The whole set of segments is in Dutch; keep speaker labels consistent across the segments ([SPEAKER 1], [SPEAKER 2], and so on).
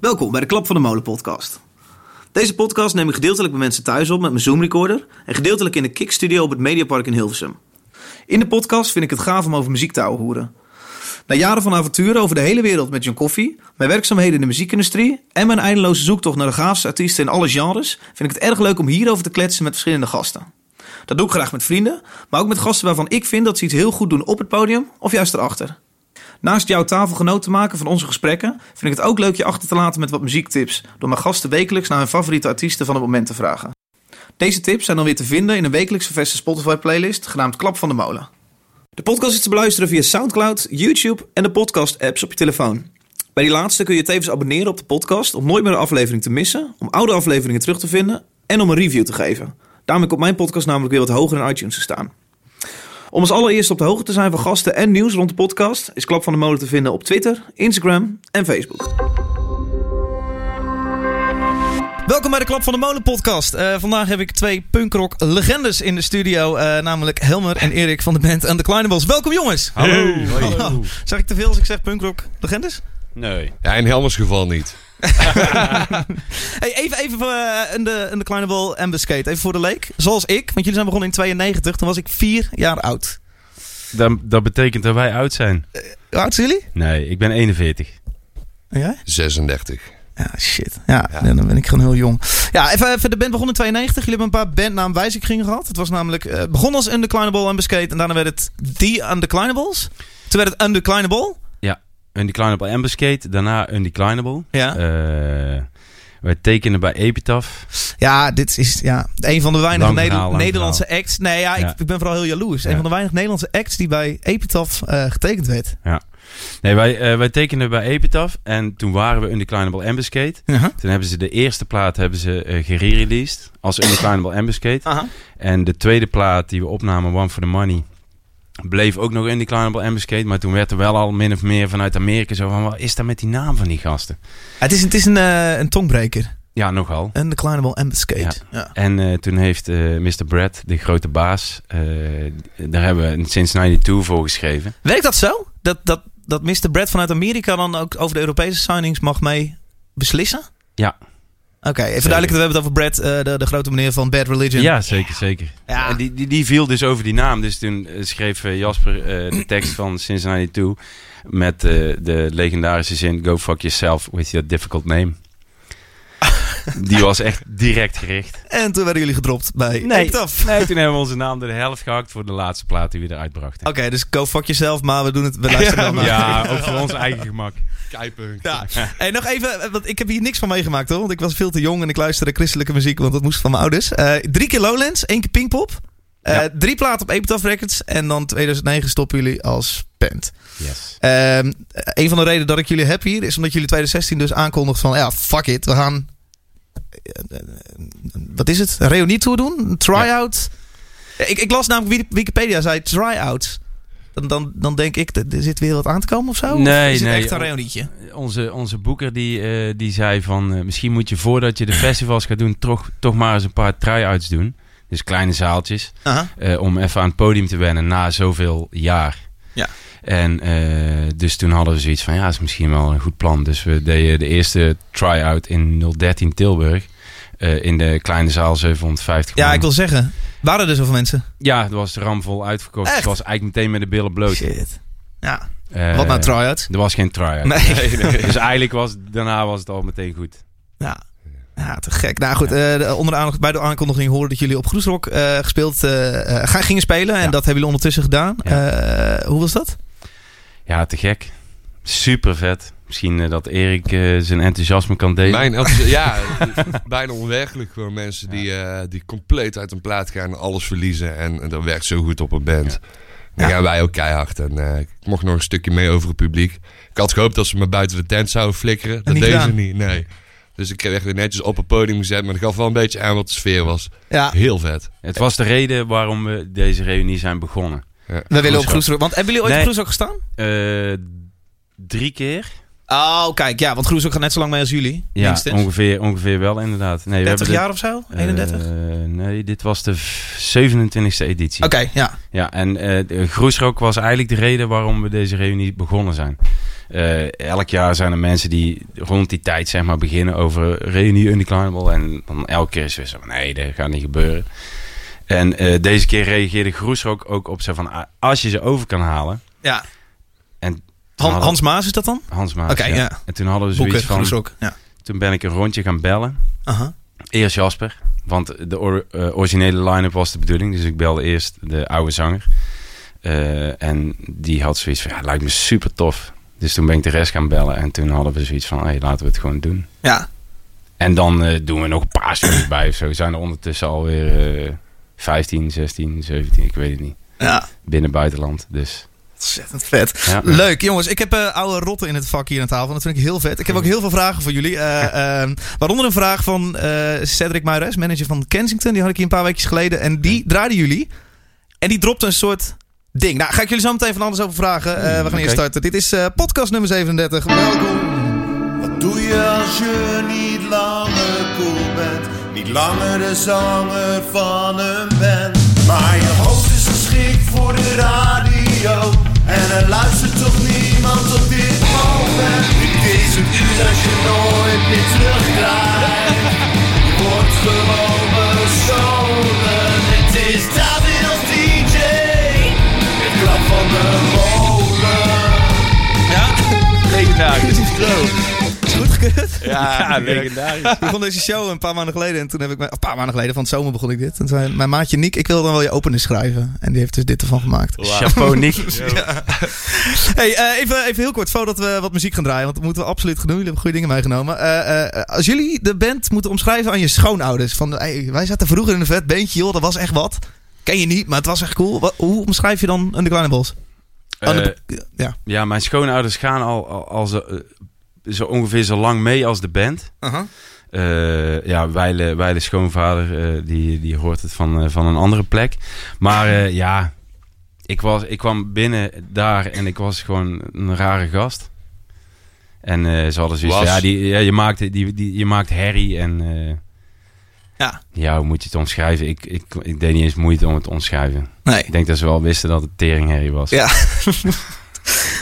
[SPEAKER 1] Welkom bij de Klap van de Molen podcast. Deze podcast neem ik gedeeltelijk bij mensen thuis op met mijn Zoom recorder en gedeeltelijk in de Kick Studio op het Mediapark in Hilversum. In de podcast vind ik het gaaf om over muziek te horen. Na jaren van avonturen over de hele wereld met John Coffee, mijn werkzaamheden in de muziekindustrie en mijn eindeloze zoektocht naar de gaafste artiesten in alle genres, vind ik het erg leuk om hierover te kletsen met verschillende gasten. Dat doe ik graag met vrienden, maar ook met gasten waarvan ik vind dat ze iets heel goed doen op het podium of juist erachter. Naast jouw tafelgenoot te maken van onze gesprekken, vind ik het ook leuk je achter te laten met wat muziektips. Door mijn gasten wekelijks naar hun favoriete artiesten van het moment te vragen. Deze tips zijn dan weer te vinden in een wekelijkse verse Spotify-playlist genaamd Klap van de Molen. De podcast is te beluisteren via Soundcloud, YouTube en de podcast-apps op je telefoon. Bij die laatste kun je tevens abonneren op de podcast om nooit meer een aflevering te missen, om oude afleveringen terug te vinden en om een review te geven. Daarmee komt mijn podcast namelijk weer wat hoger in iTunes te staan. Om als allereerst op de hoogte te zijn van gasten en nieuws rond de podcast, is Klap van de Molen te vinden op Twitter, Instagram en Facebook. Welkom bij de Klap van de Molen podcast. Eh, vandaag heb ik twee punkrock legendes in de studio, eh, namelijk Helmer en Erik van de band Undeclinables. Welkom jongens!
[SPEAKER 2] Hallo.
[SPEAKER 1] Hallo. Zeg ik te veel als ik zeg punkrock legendes?
[SPEAKER 2] Nee.
[SPEAKER 3] Ja, in Helmers geval niet.
[SPEAKER 1] Hey, even even voor uh, in de, in de kleine bal. Even voor de leek. Zoals ik, want jullie zijn begonnen in 92. Toen was ik vier jaar oud.
[SPEAKER 2] Dat, dat betekent dat wij oud zijn.
[SPEAKER 1] Hoe oud zijn jullie?
[SPEAKER 2] Nee, ik ben 41.
[SPEAKER 1] En jij?
[SPEAKER 3] 36.
[SPEAKER 1] Ja, shit. Ja,
[SPEAKER 3] Ja.
[SPEAKER 1] dan ben ik gewoon heel jong. Ja, even, even de band begon in 92. Jullie hebben een paar bandnaamwijzigingen gehad. Het was namelijk, eh begon als Undeclinable Ambuscade. En daarna werd het The Undeclinables. Toen werd het Undeclinable.
[SPEAKER 2] Undeclinable Ambuscade, daarna Undeclinable.
[SPEAKER 1] Ja.
[SPEAKER 2] Eh wij tekenen bij Epitaph.
[SPEAKER 1] Ja, dit is ja, een van de weinige Nederlandse acts. Nee, ja,
[SPEAKER 2] Ja.
[SPEAKER 1] Ik, ik ben vooral heel jaloers. Een
[SPEAKER 2] Ja.
[SPEAKER 1] van de weinige Nederlandse acts die bij Epitaph eh, getekend werd.
[SPEAKER 2] Nee, wij, eh, wij tekenden bij Epitaph. En toen waren we Undeclinable Ambuscade.
[SPEAKER 1] Ja.
[SPEAKER 2] Toen hebben ze de eerste plaat hebben ze eh gerereleased als Undeclinable Ambuscade. En de tweede plaat die we opnamen, One for the Money, bleef ook nog Undeclinable Ambuscade. Maar toen werd er wel al min of meer vanuit Amerika zo van, wat is dat met die naam van die gasten?
[SPEAKER 1] Het is, het is een, eh, een tongbreker.
[SPEAKER 2] Ja, nogal.
[SPEAKER 1] Een declinable ambuscade. Ja.
[SPEAKER 2] Ja. En eh, toen heeft eh, Mr. Brad, de grote baas, daar hebben we sinds 92 voor geschreven.
[SPEAKER 1] Werkt dat zo? Dat, dat, dat Mr. Brad vanuit Amerika dan ook over de Europese signings mag mee beslissen?
[SPEAKER 2] Ja.
[SPEAKER 1] Oké, even duidelijk, we hebben het over Brad, eh, de, de grote meneer van Bad Religion.
[SPEAKER 2] Ja, zeker, zeker.
[SPEAKER 1] Ja.
[SPEAKER 2] En die, die, die viel dus over die naam. Dus toen eh, schreef eh, Jasper eh, de tekst van sinds 92 met eh, de legendarische zin Go fuck yourself with your difficult name. Die was echt direct gericht.
[SPEAKER 1] En toen werden jullie gedropt bij
[SPEAKER 2] Nee.
[SPEAKER 1] Epitaph.
[SPEAKER 2] Nee, toen hebben we onze naam door de helft gehakt voor de laatste plaat die we eruit brachten.
[SPEAKER 1] Oké, dus go fuck yourself, maar we doen het, we luisteren naar.
[SPEAKER 2] Ja, ook voor ons eigen gemak.
[SPEAKER 3] Keipunk.
[SPEAKER 1] Ja. Hey, nog even, eh, want ik heb hier niks van meegemaakt hoor. Want ik was veel te jong en ik luisterde christelijke muziek, want dat moest van mijn ouders. Eh, drie keer Lowlands, één keer Pinkpop. Eh,
[SPEAKER 2] Ja.
[SPEAKER 1] Drie platen op Epitaph Records. En dan 2009 stoppen jullie als band.
[SPEAKER 2] Yes.
[SPEAKER 1] Ehm, een van de redenen dat ik jullie heb hier is omdat jullie 2016 dus aankondigt van ja, fuck it, we gaan. Wat is het? Een reunie-tour doen? Een try-out? Ik, ik las namelijk Wiki- Wikipedia zei try-outs. Dan, dan, dan denk ik, er zit weer wat aan te komen of zo?
[SPEAKER 2] Nee,
[SPEAKER 1] of is het
[SPEAKER 2] nee.
[SPEAKER 1] echt een reunietje?
[SPEAKER 2] Onze, onze boeker die, eh, die zei van... eh, misschien moet je voordat je de festivals gaat doen... toch, toch maar eens een paar try-outs doen. Dus kleine zaaltjes. Eh, om even aan het podium te wennen na zoveel jaar.
[SPEAKER 1] Ja.
[SPEAKER 2] En eh, dus toen hadden we zoiets van... ja, dat is misschien wel een goed plan. Dus we deden de eerste try-out in 013 Tilburg. eh, in de kleine zaal 750
[SPEAKER 1] Ja,
[SPEAKER 2] man.
[SPEAKER 1] ik wil zeggen, waren er zoveel mensen?
[SPEAKER 2] Ja, het was ramvol uitverkocht.
[SPEAKER 1] Echt?
[SPEAKER 2] Het was eigenlijk meteen met de billen bloot.
[SPEAKER 1] Shit. Ja.
[SPEAKER 2] Eh,
[SPEAKER 1] Wat nou try-outs?
[SPEAKER 2] Er was geen try-out.
[SPEAKER 1] Nee.
[SPEAKER 2] dus eigenlijk was daarna was het al meteen goed.
[SPEAKER 1] Ja. Ja, te gek. Nou goed, eh, de- onder de aank- bij de aankondiging horen dat jullie op Groesrock eh, gespeeld eh, eh, gingen spelen. En
[SPEAKER 2] Ja.
[SPEAKER 1] dat hebben jullie ondertussen gedaan.
[SPEAKER 2] Ja.
[SPEAKER 1] Eh, hoe was dat?
[SPEAKER 2] Ja, te gek. Super vet. Misschien eh, dat Erik eh, zijn enthousiasme kan delen.
[SPEAKER 3] Mijn ja, bijna onwerkelijk. Gewoon mensen die, eh, die compleet uit een plaat gaan en alles verliezen. En, en dat werkt zo goed op een band. Dan
[SPEAKER 1] Ja.
[SPEAKER 3] gaan wij ook keihard. En eh, ik mocht nog een stukje mee over het publiek. Ik had gehoopt dat ze me buiten de tent zouden flikkeren. Dat deden ze niet, nee. Dus ik werd weer netjes op het podium gezet. Maar dat gaf wel een beetje aan wat de sfeer was.
[SPEAKER 1] Ja,
[SPEAKER 3] Heel vet.
[SPEAKER 2] Het was de reden waarom we deze reunie zijn begonnen.
[SPEAKER 3] Ja.
[SPEAKER 1] we willen op
[SPEAKER 2] Groesrock.
[SPEAKER 1] Want hebben jullie ooit
[SPEAKER 2] Nee.
[SPEAKER 1] op Groesrock gestaan?
[SPEAKER 2] Eh, drie keer.
[SPEAKER 1] Oh, kijk. Ja, want Groesrock gaat net zo lang mee als jullie.
[SPEAKER 2] Ja, ongeveer, ongeveer wel inderdaad. Nee, we
[SPEAKER 1] 30
[SPEAKER 2] hebben
[SPEAKER 1] jaar of zo?
[SPEAKER 2] de-
[SPEAKER 1] 31?
[SPEAKER 2] Eh, nee, dit was de v- 27e editie.
[SPEAKER 1] Oké, ja.
[SPEAKER 2] Ja, en eh Groesrock was eigenlijk de reden waarom we deze reunie begonnen zijn. Eh, elk jaar zijn er mensen die rond die tijd zeg maar beginnen over reunie Undeclinable. En dan elke keer is het weer zo van, nee, dat gaat niet gebeuren. En eh, deze keer reageerde Groes er ook, ook op zo van, ah, als je ze over kan halen.
[SPEAKER 1] Ja.
[SPEAKER 2] En toen
[SPEAKER 1] Han-
[SPEAKER 2] hadden-
[SPEAKER 1] Hans Maas is dat dan?
[SPEAKER 2] Hans Maas,
[SPEAKER 1] Oké, ja.
[SPEAKER 2] En toen hadden we
[SPEAKER 1] Boeken,
[SPEAKER 2] zoiets van,
[SPEAKER 1] Groesrock. Ja.
[SPEAKER 2] toen ben ik een rondje gaan bellen.
[SPEAKER 1] Aha.
[SPEAKER 2] Eerst Jasper, want de or- eh, originele line-up was de bedoeling. Dus ik belde eerst de oude zanger. En die had zoiets van, ja, lijkt me super tof. Dus toen ben ik de rest gaan bellen. En toen hadden we zoiets van, hey, laten we het gewoon doen.
[SPEAKER 1] Ja.
[SPEAKER 2] En dan eh, doen we nog een paar shows bij of zo. Zijn er ondertussen alweer eh 15, 16, 17, ik weet het niet.
[SPEAKER 1] Ja.
[SPEAKER 2] Binnen buitenland, dus...
[SPEAKER 1] Ontzettend vet.
[SPEAKER 2] Ja.
[SPEAKER 1] Leuk, jongens. Ik heb eh, oude rotten in het vak hier aan tafel. Dat vind ik heel vet. Ik heb ook heel veel vragen voor jullie. Eh, waaronder een vraag van Cedric Maures, manager van Kensington. Die had ik hier een paar weken geleden. En die draaiden jullie. En die dropte een soort ding. Nou, ga ik jullie zo meteen van alles over vragen. Eh, we gaan
[SPEAKER 2] oké.
[SPEAKER 1] eerst starten. Dit is eh, podcast nummer 37. Welkom.
[SPEAKER 4] Wat doe je als je niet langer cool bent? Niet langer de zanger van een band. Maar je hoofd is geschikt voor de radio. En er luistert toch niemand op dit moment. Dit is het uur dat je nooit meer terugkrijgt. Je wordt gewoon
[SPEAKER 2] Legendarisch.
[SPEAKER 1] is goed gekeurd.
[SPEAKER 2] Ja, legendarisch.
[SPEAKER 1] Ik begon deze show een paar maanden geleden. En toen heb ik... Mijn, een paar maanden geleden, van het zomer begon ik dit. En toen zei mijn maatje Nick, ik wil dan wel je opening schrijven. En die heeft dus dit ervan gemaakt.
[SPEAKER 2] Chapeau, Nick.
[SPEAKER 1] Hey, eh, even, even heel kort voordat we wat muziek gaan draaien. Want dat moeten we absoluut gaan doen. Jullie hebben goede dingen meegenomen. Eh, eh, als jullie de band moeten omschrijven aan je schoonouders. Van, hey, wij zaten vroeger in een vet beentje, joh. Dat was echt wat. Ken je niet, maar het was echt cool. Wat, hoe omschrijf je dan Undergroundables?
[SPEAKER 2] Eh,
[SPEAKER 1] ja.
[SPEAKER 2] ja, mijn schoonouders gaan al, al, al zo, eh, zo ongeveer zo lang mee als de band. Eh, ja, Weile, Weile schoonvader, die, die hoort het van, van een andere plek. Maar ja, ik, was, ik kwam binnen daar en ik was gewoon een rare gast. En ze hadden zoiets
[SPEAKER 3] Was.
[SPEAKER 2] ja, die, ja je, maakt, die, die, je maakt herrie en...
[SPEAKER 1] Ja.
[SPEAKER 2] ja, hoe moet je het omschrijven? Ik, ik, ik deed niet eens moeite om het te omschrijven.
[SPEAKER 1] Nee.
[SPEAKER 2] Ik denk dat ze wel wisten dat het teringherrie was.
[SPEAKER 1] Ja.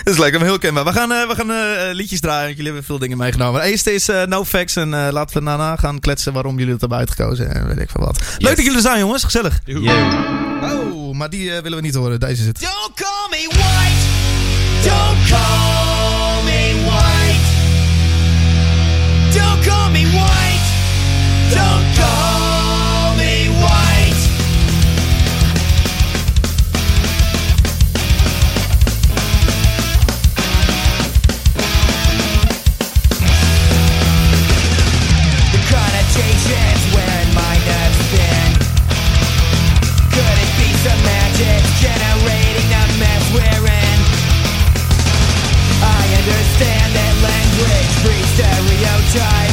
[SPEAKER 1] Dat is lekker, maar heel kenbaar. We gaan, eh, we gaan eh, liedjes draaien, want jullie hebben veel dingen meegenomen. De eerste is eh, No Facts en eh, laten we daarna gaan kletsen waarom jullie het hebben uitgekozen en weet ik veel wat. Leuk dat jullie er zijn, jongens. Gezellig.
[SPEAKER 2] Yeah.
[SPEAKER 1] Oh, maar die willen we niet horen. Deze is het.
[SPEAKER 4] Don't call me white. Don't call me white. Don't call me white. Don't call understand that language breeds stereotype.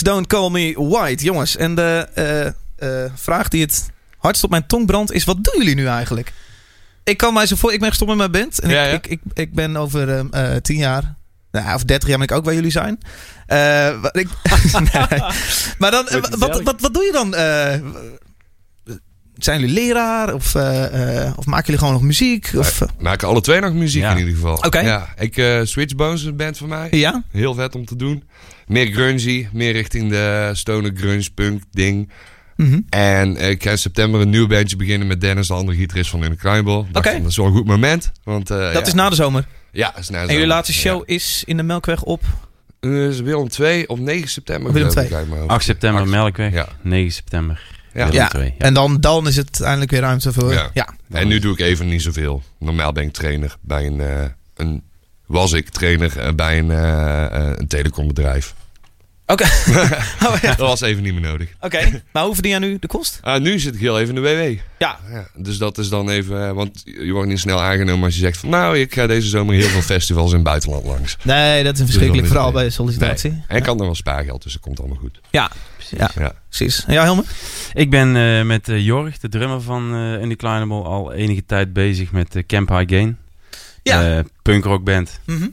[SPEAKER 4] Don't call me white.
[SPEAKER 1] Jongens, en de eh, eh, vraag die het hardst op mijn tong brandt is... wat doen jullie nu eigenlijk? Ik kan mij zo voor... Ik ben gestopt met mijn band. En
[SPEAKER 3] Ja,
[SPEAKER 1] ik,
[SPEAKER 3] ja.
[SPEAKER 1] Ik, ik, ik ben over eh, tien jaar... Nou, of 30 jaar ben ik ook waar jullie zijn. Wat ik, nee. Maar dan, wat, wat, wat doe je dan? Zijn jullie leraar? Of, eh, eh, of maken jullie gewoon nog muziek? Of, eh,
[SPEAKER 3] We maken alle twee nog muziek
[SPEAKER 2] Ja.
[SPEAKER 3] in ieder geval.
[SPEAKER 1] Oké.
[SPEAKER 3] Ja, ik, eh Switchbones is een band van mij.
[SPEAKER 1] ja?
[SPEAKER 3] Heel vet om te doen. Meer grungy, meer richting de stoner grunge punk ding.
[SPEAKER 1] Mhm.
[SPEAKER 3] En eh, ik ga in september een nieuw bandje beginnen met Dennis, de andere gitarist van In the Climble.
[SPEAKER 1] Oké.
[SPEAKER 3] Dat is wel een goed moment. Want, eh,
[SPEAKER 1] Dat
[SPEAKER 3] ja.
[SPEAKER 1] is na de zomer.
[SPEAKER 3] Ja, dat is na de
[SPEAKER 1] En jullie
[SPEAKER 3] zomer.
[SPEAKER 1] laatste show is in de Melkweg op...
[SPEAKER 3] Eh, is Willem 2 op 9 september.
[SPEAKER 1] Willem
[SPEAKER 3] geloof ik,
[SPEAKER 1] II.
[SPEAKER 3] uit mijn hoofd.
[SPEAKER 2] 8 september
[SPEAKER 3] Acht-
[SPEAKER 2] Melkweg,
[SPEAKER 3] Ja.
[SPEAKER 2] 9 september.
[SPEAKER 3] Ja.
[SPEAKER 1] En dan, dan is het eindelijk weer ruimte voor... Ja.
[SPEAKER 3] Ja. En nu doe ik even niet zoveel. Normaal ben ik trainer bij een... eh, een was ik trainer eh, bij een, eh, een telecombedrijf.
[SPEAKER 1] Oké. oh, ja.
[SPEAKER 3] Dat was even niet meer nodig.
[SPEAKER 1] Oké. Maar hoe verdien jij nu de kost?
[SPEAKER 3] Ah, nu zit ik heel even in de WW.
[SPEAKER 1] Ja.
[SPEAKER 3] Ja, dus dat is dan even... eh, Want je wordt niet snel aangenomen als je zegt van... Nou, ik ga deze zomer heel veel festivals in het buitenland langs.
[SPEAKER 1] Nee, dat is verschrikkelijk.
[SPEAKER 3] Dus dan is
[SPEAKER 1] Vooral bij sollicitatie.
[SPEAKER 3] Nee. En ik kan nog wel spaargeld, dus dat komt allemaal goed.
[SPEAKER 1] Ja. Ja,
[SPEAKER 3] Ja.
[SPEAKER 1] precies. En jij, Helmer?
[SPEAKER 2] Ik ben eh, met eh, Jorg, de drummer van eh Indeclinable, al enige tijd bezig met Camp High Gain.
[SPEAKER 1] Ja.
[SPEAKER 2] Punkrockband.
[SPEAKER 1] Mhm.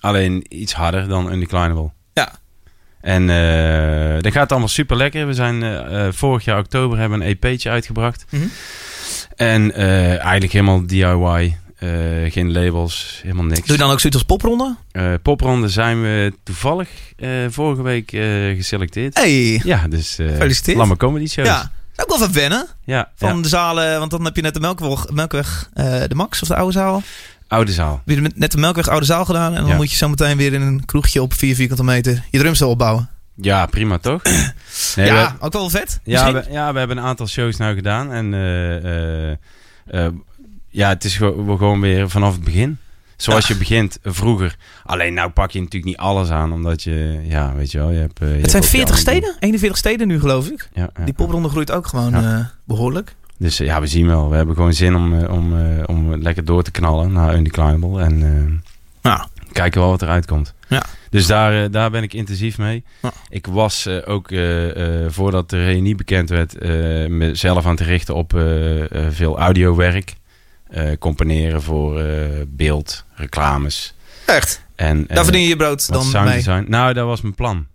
[SPEAKER 2] Alleen iets harder dan Undeclinable.
[SPEAKER 1] Ja.
[SPEAKER 2] En eh dat gaat allemaal super lekker. We zijn eh, eh, vorig jaar oktober hebben een EP'tje uitgebracht.
[SPEAKER 1] Mhm.
[SPEAKER 2] En eigenlijk helemaal DIY. geen labels, helemaal niks.
[SPEAKER 1] Doe je dan ook zoiets als popronde?
[SPEAKER 2] Popronde zijn we toevallig vorige week geselecteerd.
[SPEAKER 1] Hey.
[SPEAKER 2] Ja, dus
[SPEAKER 1] Gefeliciteerd.
[SPEAKER 2] Lamme Comedy Shows.
[SPEAKER 1] Ja. Ook wel even wennen.
[SPEAKER 2] ja,
[SPEAKER 1] Van
[SPEAKER 2] ja.
[SPEAKER 1] de zalen, want dan heb je net de Melkweg, Melkweg de Max of de Oude Zaal.
[SPEAKER 2] Oude zaal.
[SPEAKER 1] Heb je net de Melkweg Oude Zaal gedaan. En dan
[SPEAKER 2] Ja.
[SPEAKER 1] moet je zo meteen weer in een kroegje op 4 vierkante meter je drumstel opbouwen.
[SPEAKER 2] Ja, prima toch? Nee,
[SPEAKER 1] ja,
[SPEAKER 2] we-
[SPEAKER 1] ook wel vet.
[SPEAKER 2] ja, we, ja, we hebben een aantal shows nou gedaan. En eh, eh, eh, ja, het is gewoon, we weer vanaf het begin. Zoals je begint vroeger. Alleen nou pak je natuurlijk niet alles aan. Omdat je, ja, weet je wel. Je hebt, je
[SPEAKER 1] Het
[SPEAKER 2] hebt
[SPEAKER 1] zijn
[SPEAKER 2] je
[SPEAKER 1] 40
[SPEAKER 2] andere-
[SPEAKER 1] steden? 41 steden nu geloof ik.
[SPEAKER 2] Ja,
[SPEAKER 1] Die popronde groeit ook gewoon eh, behoorlijk.
[SPEAKER 2] Dus eh, ja, we zien wel. We hebben gewoon zin om, eh, om, eh, om lekker door te knallen naar Undeclinable. En
[SPEAKER 1] Ja.
[SPEAKER 2] kijken wel wat eruit komt.
[SPEAKER 1] Ja.
[SPEAKER 2] Dus daar, daar ben ik intensief mee.
[SPEAKER 1] Ja.
[SPEAKER 2] Ik was ook, voordat de reunie bekend werd, mezelf aan te richten op veel audiowerk. Componeren voor beeld, reclames.
[SPEAKER 1] Echt?
[SPEAKER 2] En,
[SPEAKER 1] Daar verdien je je brood dan
[SPEAKER 2] sound
[SPEAKER 1] mee.
[SPEAKER 2] design. Nou, dat was mijn plan.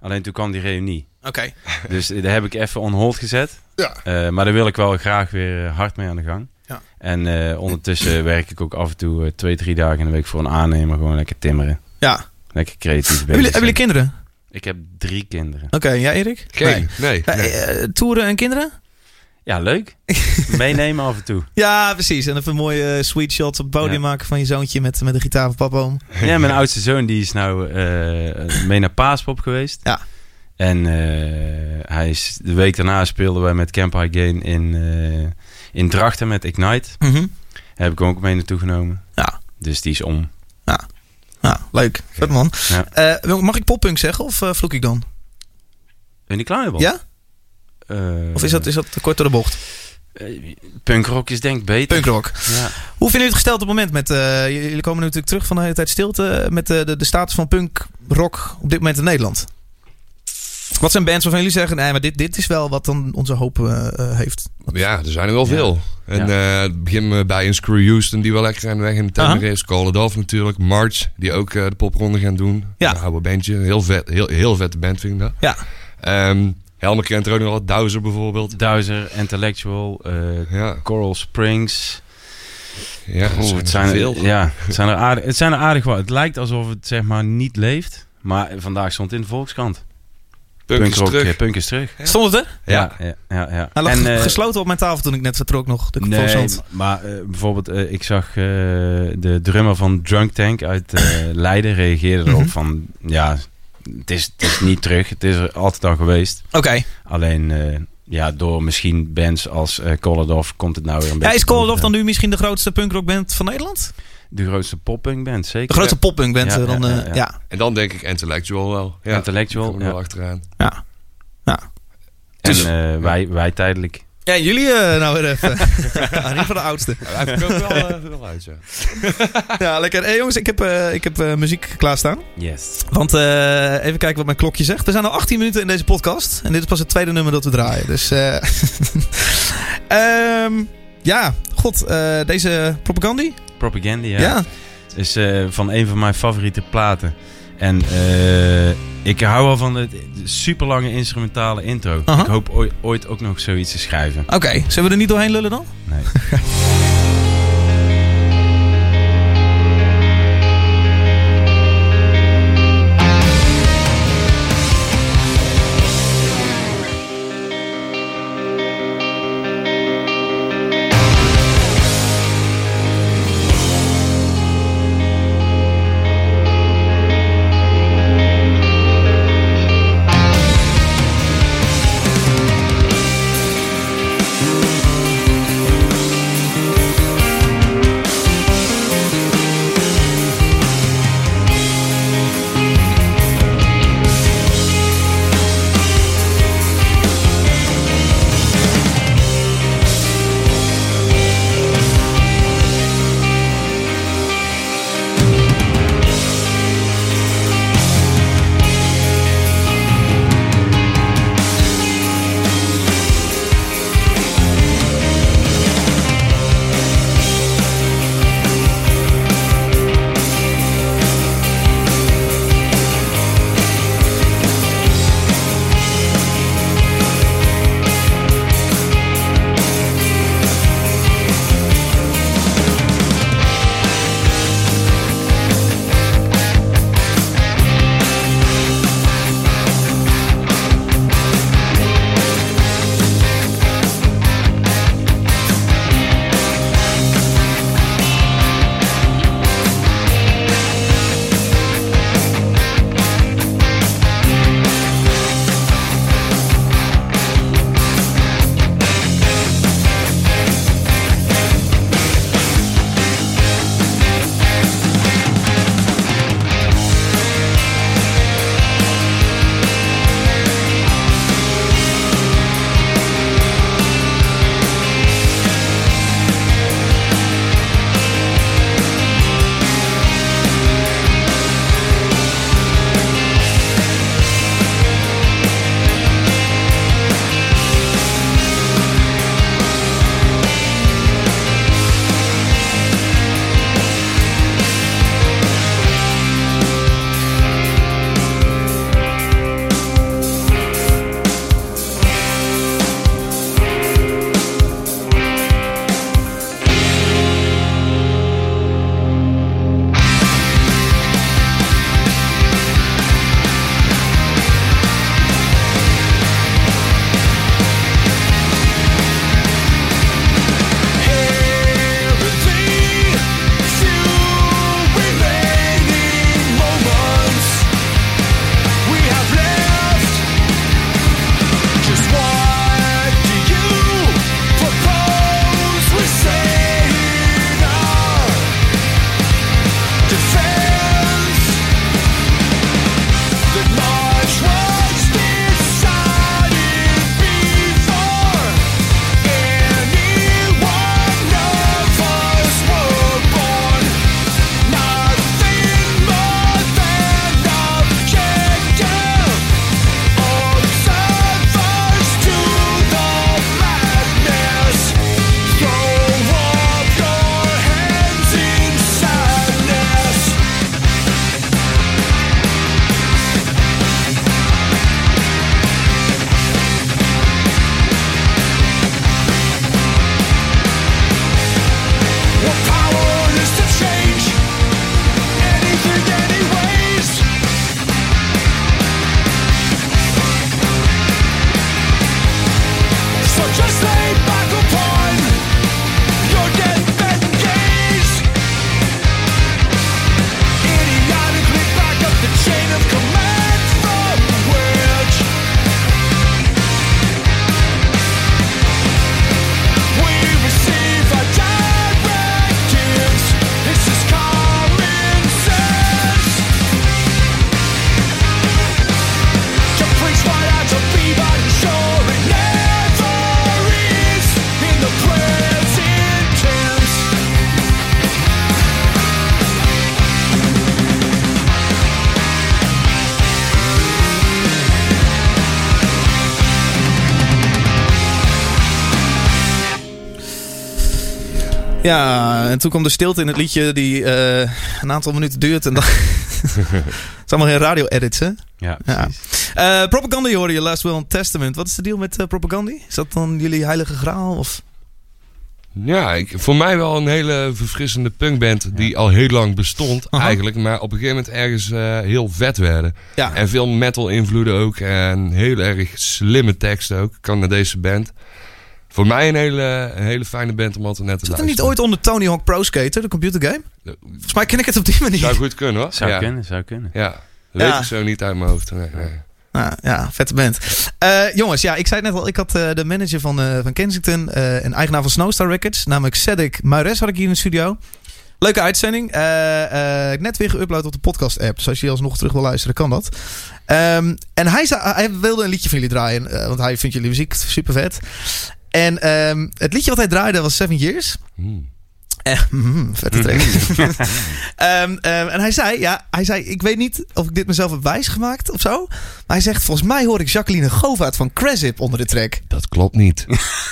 [SPEAKER 2] Alleen toen kwam die reunie.
[SPEAKER 1] Oké.
[SPEAKER 2] Dus daar heb ik even on hold gezet.
[SPEAKER 3] Ja.
[SPEAKER 2] Eh, maar daar wil ik wel graag weer eh, hard mee aan de gang.
[SPEAKER 1] Ja.
[SPEAKER 2] En eh, ondertussen werk ik ook af en toe twee, drie dagen in de week voor een aannemer. Gewoon lekker timmeren.
[SPEAKER 1] Ja.
[SPEAKER 2] Lekker creatief bezig
[SPEAKER 1] Hebben jullie, hebben
[SPEAKER 2] zijn.
[SPEAKER 1] jullie kinderen?
[SPEAKER 2] Ik heb drie kinderen.
[SPEAKER 1] Oké, ja Erik?
[SPEAKER 3] Geen, nee.
[SPEAKER 1] Nee.
[SPEAKER 3] nee.
[SPEAKER 1] Toeren en kinderen?
[SPEAKER 2] Ja, leuk. Meenemen af en toe.
[SPEAKER 1] Ja, precies. En even mooie eh, sweet shots op het podium
[SPEAKER 2] Ja.
[SPEAKER 1] maken van je zoontje met, met de gitaar van papa om.
[SPEAKER 2] Ja, mijn oudste zoon die is nou eh, mee naar Paaspop geweest.
[SPEAKER 1] Ja.
[SPEAKER 2] En eh, hij is, de week daarna speelden wij met Camp High Gain in, eh, in Drachten met Ignite.
[SPEAKER 1] Mhm.
[SPEAKER 2] Heb ik hem ook mee naartoe genomen.
[SPEAKER 1] Ja.
[SPEAKER 2] Dus die is om.
[SPEAKER 1] Ja, leuk. Vet man.
[SPEAKER 2] Ja.
[SPEAKER 1] Eh, mag ik poppunk zeggen of vloek ik dan?
[SPEAKER 2] En die kleine
[SPEAKER 1] Ja? Of is dat, is dat te kort door de bocht?
[SPEAKER 2] Punkrock is denk ik beter.
[SPEAKER 1] Punkrock.
[SPEAKER 2] Ja.
[SPEAKER 1] Hoe vinden jullie het gesteld op het moment met... eh, jullie komen natuurlijk terug van de hele tijd stilte... met de, de, de status van punkrock op dit moment in Nederland. Wat zijn bands waarvan jullie zeggen... nee, maar dit, dit is wel wat dan onze hoop eh, eh, heeft?
[SPEAKER 3] Ja, er zijn er wel
[SPEAKER 2] Ja.
[SPEAKER 3] veel. En eh, het begin eh, bij een Screw Houston die wel lekker aan de weg in de temmer is. Call It Off natuurlijk. March, die ook eh, de popronde gaan doen.
[SPEAKER 1] Ja.
[SPEAKER 3] Een oude bandje. Heel vet, heel, heel vette band vind ik dat.
[SPEAKER 1] Ja.
[SPEAKER 3] Ehm, Helmer kent er ook nog wel. Dowser bijvoorbeeld.
[SPEAKER 2] Dowser, Intellectual, eh,
[SPEAKER 3] Ja,
[SPEAKER 2] Coral Springs.
[SPEAKER 3] ja
[SPEAKER 2] Oeh, het, zijn
[SPEAKER 3] veel.
[SPEAKER 2] er, ja, het, zijn er aardig, het zijn er aardig wat. Het lijkt alsof het zeg maar niet leeft. Maar vandaag stond in de Volkskrant.
[SPEAKER 3] Punk is
[SPEAKER 2] Punkrock,
[SPEAKER 3] terug.
[SPEAKER 2] Punk is terug.
[SPEAKER 3] Ja.
[SPEAKER 1] Stond het er?
[SPEAKER 2] Ja, ja, ja. ja.
[SPEAKER 1] Hij lag
[SPEAKER 2] En, eh,
[SPEAKER 1] gesloten op mijn tafel toen ik net vertrok nog. De
[SPEAKER 2] Nee, maar eh, bijvoorbeeld, eh, ik zag eh, de drummer van Drunk Tank uit eh, Leiden reageerde erop
[SPEAKER 1] Mhm.
[SPEAKER 2] van, ja, het is, het is niet terug. Het is er altijd al geweest.
[SPEAKER 1] Oké.
[SPEAKER 2] Alleen, eh, ja, door misschien bands als eh Off komt het nou weer een
[SPEAKER 1] Ja,
[SPEAKER 2] beetje...
[SPEAKER 1] is
[SPEAKER 2] boven.
[SPEAKER 1] dan nu misschien de grootste punkrockband van Nederland?
[SPEAKER 2] De grootste poppunk band, zeker.
[SPEAKER 1] De grootste poppunkband
[SPEAKER 2] Ja,
[SPEAKER 1] eh, dan...
[SPEAKER 2] ja,
[SPEAKER 1] eh,
[SPEAKER 2] ja,
[SPEAKER 1] ja,
[SPEAKER 2] ja.
[SPEAKER 3] En dan denk ik Intellectual wel. Ja,
[SPEAKER 2] Intellectual,
[SPEAKER 3] Kom er
[SPEAKER 2] ja.
[SPEAKER 3] wel achteraan.
[SPEAKER 2] En
[SPEAKER 1] Dus-
[SPEAKER 2] eh, wij, wij tijdelijk.
[SPEAKER 1] Ja, jullie eh, nou weer even. Niet van de oudste.
[SPEAKER 3] Hij verkoopt wel uit, ja.
[SPEAKER 1] Ja, lekker. Hey, jongens, ik heb, eh, ik heb muziek klaarstaan.
[SPEAKER 2] Yes.
[SPEAKER 1] Want eh, even kijken wat mijn klokje zegt. We zijn al 18 minuten in deze podcast. En dit is pas het tweede nummer dat we draaien. Dus eh ehm, ja, god, eh, deze propagandie?
[SPEAKER 2] Propaganda, ja.
[SPEAKER 1] Ja.
[SPEAKER 2] Is eh, van een van mijn favoriete platen. En eh, ik hou wel van de super lange instrumentale intro. Ik hoop ooit, ooit ook nog zoiets te schrijven.
[SPEAKER 1] Oké, zullen we er niet doorheen lullen dan?
[SPEAKER 2] Nee.
[SPEAKER 1] Ja, en toen kwam de stilte in het liedje die eh, een aantal minuten duurt. En dan... het is allemaal geen radio-edits, hè?
[SPEAKER 2] Ja.
[SPEAKER 1] Eh Propaganda, je hoorde je Last Will and Testament. Wat is de deal met uh, Propaganda? Is dat dan jullie heilige graal? Of...
[SPEAKER 3] Ja, ik, voor mij wel een hele verfrissende punkband die al heel lang bestond
[SPEAKER 1] Aha.
[SPEAKER 3] eigenlijk. Maar op een gegeven moment ergens eh, heel vet werden.
[SPEAKER 1] Ja,
[SPEAKER 3] En veel metal invloeden ook. En heel erg slimme teksten ook. Kan naar deze band. Voor mij een hele, een hele fijne band om altijd net te
[SPEAKER 1] zat er niet ooit onder Tony Hawk Pro Skater, de computergame? Volgens mij ken ik het op die manier.
[SPEAKER 3] Zou goed kunnen hoor.
[SPEAKER 2] Zou
[SPEAKER 3] ja.
[SPEAKER 2] kunnen, zou kunnen.
[SPEAKER 3] Ja, dat weet
[SPEAKER 1] Ja.
[SPEAKER 3] ik zo niet uit mijn hoofd. Nee, nee.
[SPEAKER 1] Ah, ja, vette band. Eh, jongens, ja, ik zei het net al. Ik had eh, de manager van, eh, van Kensington eh en eigenaar van Snowstar Records. Namelijk Cedric Maures had ik hier in de studio. Leuke uitzending. Eh, eh, net weer geüpload op de podcast app. Dus als je alsnog terug wil luisteren, kan dat. Ehm, en hij, zei, hij wilde een liedje van jullie draaien. eh, want hij vindt jullie muziek super vet. En ehm, het liedje wat hij draaide was Seven Years.
[SPEAKER 3] Hmm.
[SPEAKER 1] Eh, mm, vette track. Ehm, ehm, en hij zei, ja, hij zei, ik weet niet of ik dit mezelf heb wijsgemaakt of zo. Maar hij zegt, volgens mij hoor ik Jacqueline Govaert van Cresip onder de track.
[SPEAKER 3] Dat klopt niet.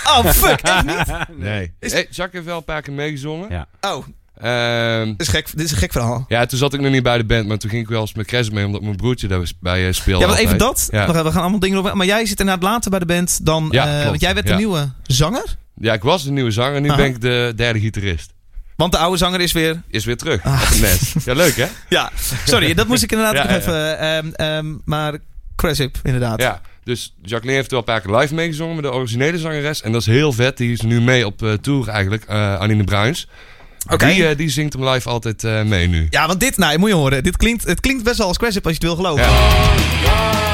[SPEAKER 1] Oh, fuck, echt niet?
[SPEAKER 3] Nee.
[SPEAKER 1] Is-
[SPEAKER 3] Hey, Jacques heeft wel een paar keer meegezongen.
[SPEAKER 2] Ja.
[SPEAKER 1] Oh,
[SPEAKER 3] Ehm,
[SPEAKER 1] dit is, gek, dit is een gek verhaal.
[SPEAKER 3] ja, toen zat ik nog niet bij de band, maar toen ging ik wel eens met Cres mee, omdat mijn broertje daarbij speelde.
[SPEAKER 1] Ja, maar even dat.
[SPEAKER 3] Ja.
[SPEAKER 1] We, gaan, allemaal dingen over. Maar jij zit inderdaad later bij de band dan...
[SPEAKER 3] Ja,
[SPEAKER 1] eh, want jij werd de
[SPEAKER 3] Ja.
[SPEAKER 1] nieuwe zanger.
[SPEAKER 3] Ja, ik was de nieuwe zanger, nu
[SPEAKER 1] Aha.
[SPEAKER 3] ben ik de derde gitarist.
[SPEAKER 1] Want de oude zanger is weer...
[SPEAKER 3] Is weer terug.
[SPEAKER 1] Ah.
[SPEAKER 3] nest. Ja, leuk hè?
[SPEAKER 1] Ja, sorry, dat moest ik inderdaad nog even... ehm, ehm, maar Cresip, inderdaad.
[SPEAKER 3] Ja. Dus Jacqueline heeft wel een paar keer live meegezongen met de originele zangeres. En dat is heel vet. Die is nu mee op eh, tour eigenlijk. eh Anine Bruins.
[SPEAKER 1] Oké.
[SPEAKER 3] Die, eh, die zingt hem live altijd eh, mee nu.
[SPEAKER 1] Ja, want dit, nou, moet je horen. Dit klinkt, het klinkt best wel als Cresip als je het wil geloven.
[SPEAKER 3] Ja.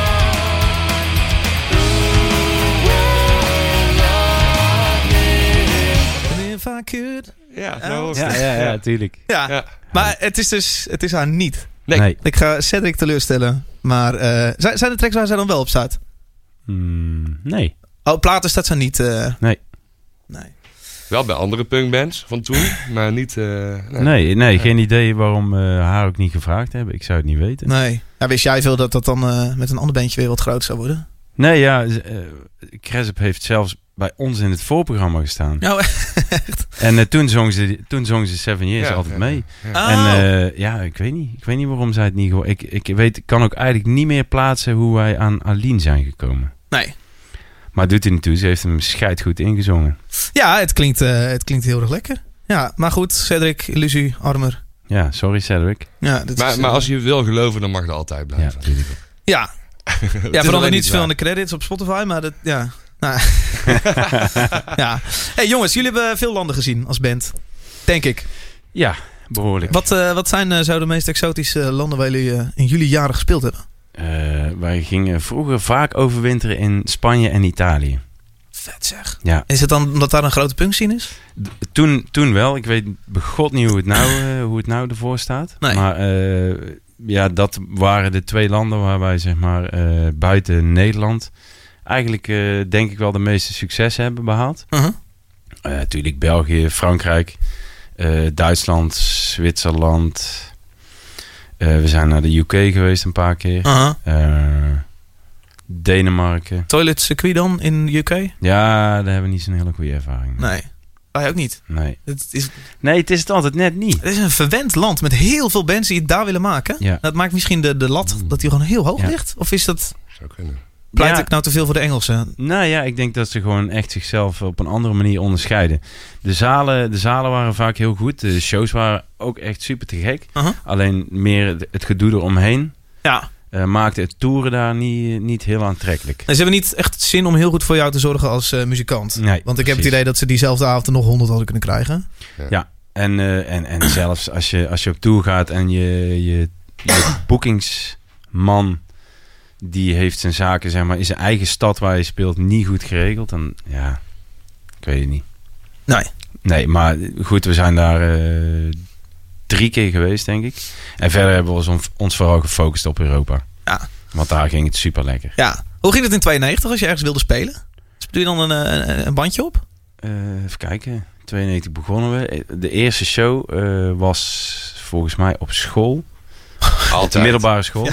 [SPEAKER 1] If I could.
[SPEAKER 3] Ja, hoort
[SPEAKER 2] Ja, ja, ja, tuurlijk.
[SPEAKER 1] Ja,
[SPEAKER 3] Ja.
[SPEAKER 1] maar het is dus het is haar niet.
[SPEAKER 3] Nee.
[SPEAKER 2] Nee.
[SPEAKER 1] Ik ga Cedric teleurstellen. Maar eh, zijn, zijn er tracks waar zij dan wel op staat?
[SPEAKER 2] Hmm, nee.
[SPEAKER 1] Oh, platen staat ze niet. eh,
[SPEAKER 2] Nee.
[SPEAKER 1] nee.
[SPEAKER 3] Wel bij andere punkbands van toen, maar niet... eh, nee.
[SPEAKER 2] Nee, nee, geen idee waarom eh, haar ook niet gevraagd hebben. Ik zou het niet weten.
[SPEAKER 1] Nee. Ja, wist jij veel dat dat dan eh, met een ander bandje weer wat groter zou worden?
[SPEAKER 2] Nee, ja, eh Cresip heeft zelfs bij ons in het voorprogramma gestaan.
[SPEAKER 1] Nou,
[SPEAKER 2] En eh, toen, zong ze, toen zong ze Seven Years
[SPEAKER 3] Ja,
[SPEAKER 2] altijd
[SPEAKER 3] ja,
[SPEAKER 2] mee.
[SPEAKER 3] ja.
[SPEAKER 2] En
[SPEAKER 1] oh.
[SPEAKER 2] eh, ja, ik weet niet. Ik weet niet waarom zij het niet gehoord. Ik, ik weet, ik kan ook eigenlijk niet meer plaatsen hoe wij aan Aline zijn gekomen.
[SPEAKER 1] nee.
[SPEAKER 2] Maar doet hij niet toe. Ze heeft hem scheidgoed ingezongen.
[SPEAKER 1] Ja, het klinkt, eh, het klinkt heel erg lekker. Ja, maar goed, Cedric, illusie, armer.
[SPEAKER 2] Ja, sorry Cedric.
[SPEAKER 1] Ja, dit
[SPEAKER 3] Maar,
[SPEAKER 1] is,
[SPEAKER 3] maar
[SPEAKER 1] eh,
[SPEAKER 3] als je wil geloven, dan mag dat altijd
[SPEAKER 2] Ja,
[SPEAKER 3] blijven.
[SPEAKER 1] Ja, ja verandert
[SPEAKER 3] alleen
[SPEAKER 1] niet zoveel aan de credits op Spotify, maar dat, ja. Nou. ja. Hey jongens, jullie hebben veel landen gezien als band. Denk ik.
[SPEAKER 2] Ja, behoorlijk.
[SPEAKER 1] Wat, eh, wat zijn eh, zo de meest exotische landen waar jullie in jullie jaren gespeeld hebben?
[SPEAKER 2] Eh, wij gingen vroeger vaak overwinteren in Spanje en Italië.
[SPEAKER 1] Vet zeg.
[SPEAKER 2] Ja,
[SPEAKER 1] Is het dan omdat daar een grote punkscene is?
[SPEAKER 2] D- toen, toen wel. Ik weet begot niet hoe het nou, eh, hoe het nou ervoor staat.
[SPEAKER 1] Nee.
[SPEAKER 2] Maar eh, ja, dat waren de twee landen waar wij zeg maar buiten Nederland eigenlijk denk ik wel de meeste succes hebben behaald.
[SPEAKER 1] Uh-huh.
[SPEAKER 2] Eh, natuurlijk België, Frankrijk, Duitsland, Zwitserland. Eh, we zijn naar de UK geweest een paar keer. Eh, Denemarken.
[SPEAKER 1] Toilet circuit dan in de UK?
[SPEAKER 2] Ja, daar hebben we niet zo'n hele goede ervaring mee.
[SPEAKER 1] Nee. Wij ook niet.
[SPEAKER 2] Nee.
[SPEAKER 1] Het is,
[SPEAKER 2] nee, het is het altijd net niet.
[SPEAKER 1] het is een verwend land met heel veel bands die het daar willen maken.
[SPEAKER 2] Ja.
[SPEAKER 1] Dat maakt misschien de, de lat dat die gewoon heel hoog
[SPEAKER 2] Ja.
[SPEAKER 1] ligt. Of is dat,
[SPEAKER 3] Zou kunnen.
[SPEAKER 1] Pleit
[SPEAKER 2] Ja.
[SPEAKER 1] ik nou te veel voor de Engelsen?
[SPEAKER 2] Nou ja, ik denk dat ze gewoon echt zichzelf op een andere manier onderscheiden. De zalen, de zalen waren vaak heel goed. De shows waren ook echt super te gek.
[SPEAKER 1] Uh-huh.
[SPEAKER 2] Alleen meer het- gedoe eromheen
[SPEAKER 1] Ja.
[SPEAKER 2] eh, maakte het toeren daar niet, niet heel aantrekkelijk.
[SPEAKER 1] En ze hebben niet echt zin om heel goed voor jou te zorgen als eh, muzikant.
[SPEAKER 2] Nee,
[SPEAKER 1] Want ik heb het idee dat ze diezelfde avond er nog honderd hadden kunnen krijgen.
[SPEAKER 2] En, eh, en, en zelfs als je, als je op tour gaat en je, je, je boekingsman... die heeft zijn zaken zeg maar, in zijn eigen stad waar je speelt niet goed geregeld... dan ja, ik weet het niet.
[SPEAKER 1] Nee.
[SPEAKER 2] Nee, maar goed, we zijn daar eh, drie keer geweest, denk ik. En verder hebben we ons, on- ons vooral gefocust op Europa.
[SPEAKER 1] Ja.
[SPEAKER 2] Want daar ging het super lekker.
[SPEAKER 1] Ja. Hoe ging het in 92 als je ergens wilde spelen? Doe je dan een, eh, een, een bandje op?
[SPEAKER 2] even kijken. 92 begonnen we. De eerste show eh, was volgens mij op school. De middelbare school.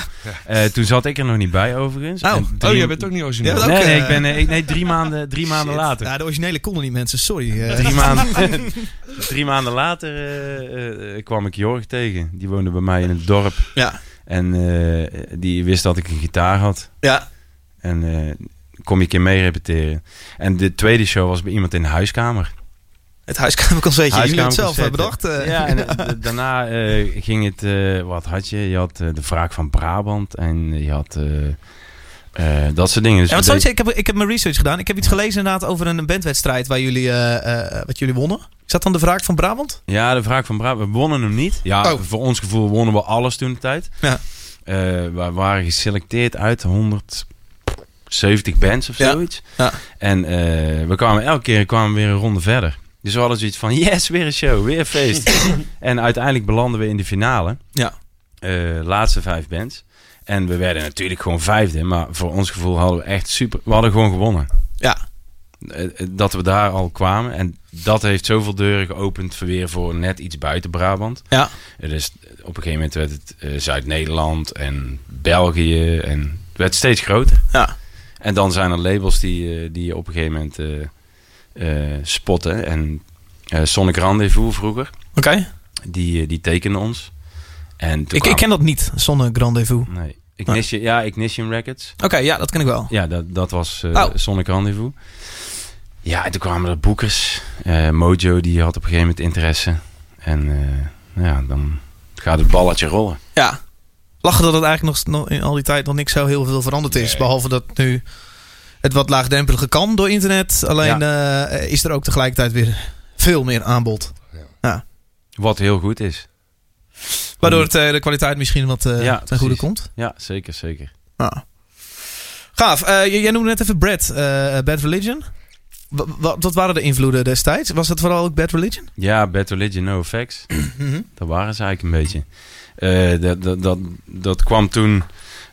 [SPEAKER 2] Eh, toen zat ik er nog niet bij, overigens.
[SPEAKER 1] Oh.
[SPEAKER 3] Oh,
[SPEAKER 2] drie-
[SPEAKER 3] jij bent ook niet origineel.
[SPEAKER 1] Ja,
[SPEAKER 2] Nee,
[SPEAKER 1] ook,
[SPEAKER 2] nee,
[SPEAKER 1] eh,
[SPEAKER 2] ik ben, eh, ik- nee drie maanden, drie maanden later.
[SPEAKER 1] Ja, de originele konden niet mensen, sorry. eh.
[SPEAKER 2] Drie maanden, drie maanden later eh, eh, kwam ik Jorg tegen. Die woonde bij mij in het dorp.
[SPEAKER 1] Ja.
[SPEAKER 2] En eh, die wist dat ik een gitaar had.
[SPEAKER 1] Ja.
[SPEAKER 2] En eh, kom je een keer mee repeteren. En de tweede show was bij iemand in de huiskamer.
[SPEAKER 1] Het huiskamerconcertje, jullie hebben het zelf eh, bedacht. eh.
[SPEAKER 2] Ja, en eh, daarna ging het... wat had je? Je had de wraak van Brabant. En je had... dat soort dingen. Dus
[SPEAKER 1] Ja,
[SPEAKER 2] we
[SPEAKER 1] zoiets, ik, heb, ik heb mijn research gedaan. Ik heb iets gelezen inderdaad over een bandwedstrijd waar jullie, wat jullie wonnen. Is dat dan de wraak van Brabant?
[SPEAKER 2] Ja, de vraag van Brabant. We wonnen hem niet. Ja,
[SPEAKER 1] Oh.
[SPEAKER 2] voor ons gevoel wonnen we alles toen de tijd.
[SPEAKER 1] Ja.
[SPEAKER 2] We waren geselecteerd uit 170 bands of
[SPEAKER 1] Ja.
[SPEAKER 2] zoiets.
[SPEAKER 1] Ja.
[SPEAKER 2] En we kwamen elke keer kwamen we weer een ronde verder. Dus we hadden zoiets van, yes, weer een show, weer een feest. en uiteindelijk belanden we in de finale.
[SPEAKER 1] Ja.
[SPEAKER 2] Eh, laatste vijf bands. En we werden natuurlijk gewoon vijfde. Maar voor ons gevoel hadden we echt super... We hadden gewoon gewonnen.
[SPEAKER 1] Ja.
[SPEAKER 2] Eh, eh, dat we daar al kwamen. En dat heeft zoveel deuren geopend voor weer voor net iets buiten Brabant.
[SPEAKER 1] Ja.
[SPEAKER 2] Dus op een gegeven moment werd het Zuid-Nederland en België. En het werd steeds groter.
[SPEAKER 1] Ja.
[SPEAKER 2] En dan zijn er labels die, die je op een gegeven moment spotten. En eh Sonic Rendezvous vroeger,
[SPEAKER 1] Oké.
[SPEAKER 2] die, eh, die tekenden ons. En toen
[SPEAKER 1] Ik, ik ken dat niet, Zonne Rendezvous.
[SPEAKER 2] Nee. Ignition, ja, Ignition Records.
[SPEAKER 1] Oké, ja, dat ken ik wel.
[SPEAKER 2] Ja, dat, dat was eh
[SPEAKER 1] Oh.
[SPEAKER 2] Sonic Rendezvous. Ja, en toen kwamen er boekers. Eh, Mojo, die had op een gegeven moment interesse. En eh, ja, dan gaat het balletje rollen.
[SPEAKER 1] Ja. Lachen dat het eigenlijk nog, nog in al die tijd nog niks zo heel veel veranderd is.
[SPEAKER 3] Nee.
[SPEAKER 1] Behalve dat nu het wat laagdrempeliger kan door internet. Alleen eh, is er ook tegelijkertijd weer veel meer aanbod.
[SPEAKER 2] Wat heel goed is.
[SPEAKER 1] Waardoor het, eh, de kwaliteit misschien wat eh
[SPEAKER 2] Ja,
[SPEAKER 1] ten goede komt.
[SPEAKER 2] Ja, zeker, zeker.
[SPEAKER 1] Ja. Gaaf. Eh, jij noemde net even Brad. eh, Bad Religion. Wa- wa- wat waren de invloeden destijds? Was dat vooral ook Bad Religion?
[SPEAKER 2] Ja, Bad Religion, No Effects.
[SPEAKER 1] Mhm.
[SPEAKER 2] Dat waren ze eigenlijk een beetje. Eh, dat, dat, dat, dat kwam toen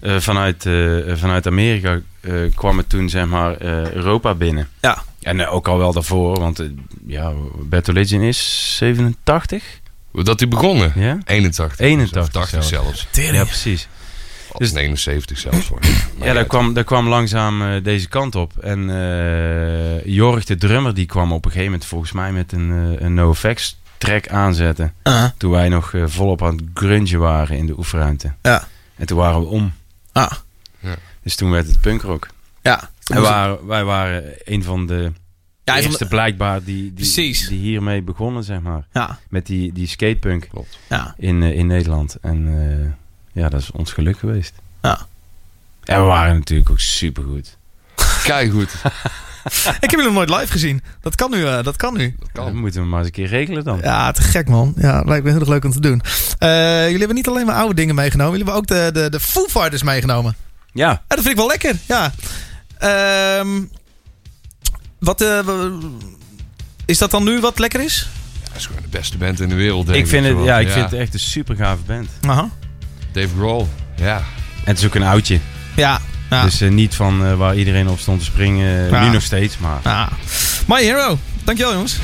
[SPEAKER 2] eh, vanuit, eh, vanuit Amerika, eh, kwam het toen zeg maar eh, Europa binnen.
[SPEAKER 1] Ja.
[SPEAKER 2] En ook al wel daarvoor, want ja, Bad Religion is 87.
[SPEAKER 3] Dat die begonnen?
[SPEAKER 2] Ja,
[SPEAKER 3] 81.
[SPEAKER 2] 81
[SPEAKER 3] Of 80
[SPEAKER 2] zelfs. ja precies.
[SPEAKER 3] Of
[SPEAKER 2] Dus-
[SPEAKER 3] 79 zelfs voor.
[SPEAKER 2] Ja, daar kwam, daar kwam langzaam deze kant op. En eh Jorg, de drummer, die kwam op een gegeven moment volgens mij met een, een NoFX track aanzetten. Toen wij nog volop aan het grungen waren in de oefenruimte.
[SPEAKER 1] Ja.
[SPEAKER 2] En toen waren we om.
[SPEAKER 1] Ah,
[SPEAKER 2] Dus toen werd het punkrock.
[SPEAKER 1] ja.
[SPEAKER 2] En waren, wij waren een van de
[SPEAKER 1] Ja,
[SPEAKER 2] eerste blijkbaar die, die, die hiermee begonnen, zeg maar.
[SPEAKER 1] ja,
[SPEAKER 2] Met die, die skatepunk
[SPEAKER 3] Klopt.
[SPEAKER 1] ja.
[SPEAKER 2] in, eh, in Nederland. En eh, ja, dat is ons geluk geweest.
[SPEAKER 1] Ja.
[SPEAKER 2] En we waren natuurlijk ook supergoed.
[SPEAKER 3] Kijk goed.
[SPEAKER 1] Ik heb jullie nog nooit live gezien. Dat kan nu. eh, dat kan nu.
[SPEAKER 3] Dat kan.
[SPEAKER 2] moeten we maar eens een keer regelen dan.
[SPEAKER 1] Ja, te gek man. Ja, lijkt me heel erg leuk om te doen. Eh, jullie hebben niet alleen maar oude dingen meegenomen. Jullie hebben ook de, de, de Foo Fighters meegenomen.
[SPEAKER 2] Ja,
[SPEAKER 1] Ja, dat vind ik wel lekker. Ja. Ehm, wat eh, is dat dan nu wat lekker is?
[SPEAKER 3] Dat is gewoon de beste band in de wereld, denk
[SPEAKER 2] ik vind, het, ja, ik vind het echt een super gave band.
[SPEAKER 1] Aha.
[SPEAKER 3] Dave Grohl. Ja.
[SPEAKER 2] En het is ook een oudje.
[SPEAKER 1] Ja. Ja.
[SPEAKER 2] Dus eh, niet van eh, waar iedereen op stond te springen.
[SPEAKER 1] Ja.
[SPEAKER 2] Nu nog steeds, maar...
[SPEAKER 1] Ah. My Hero. Dankjewel jongens.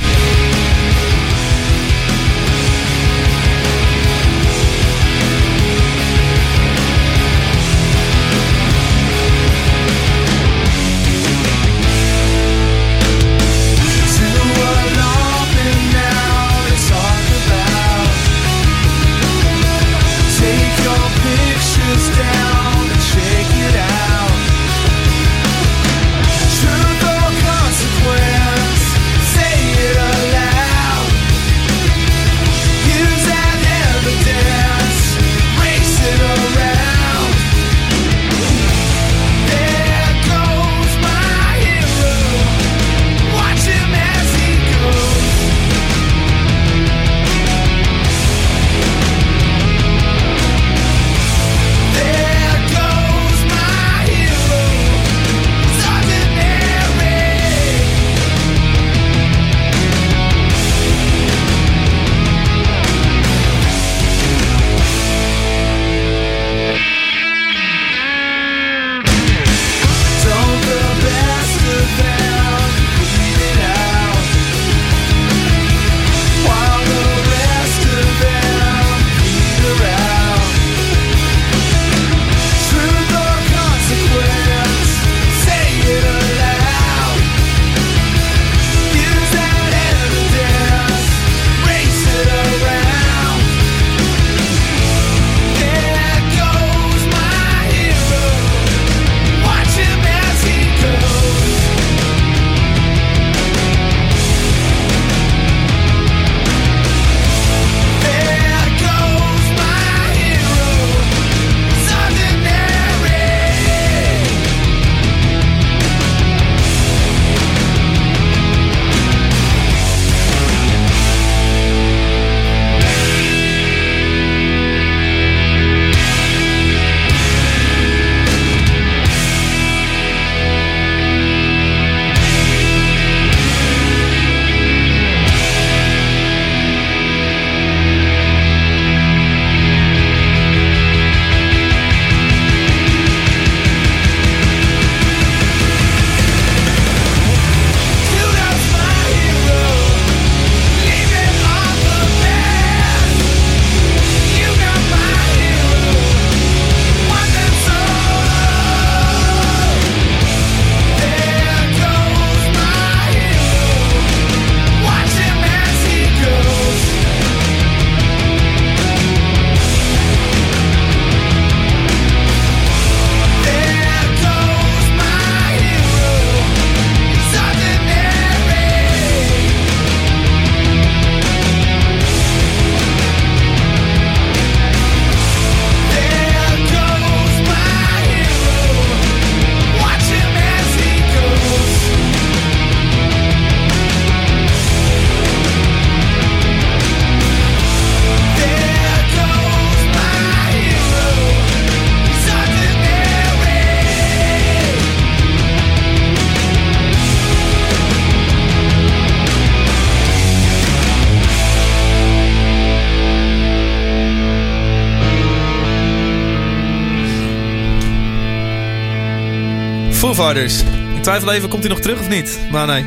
[SPEAKER 1] Fighters. Ik twijfel even, komt hij nog terug of niet? Maar nee.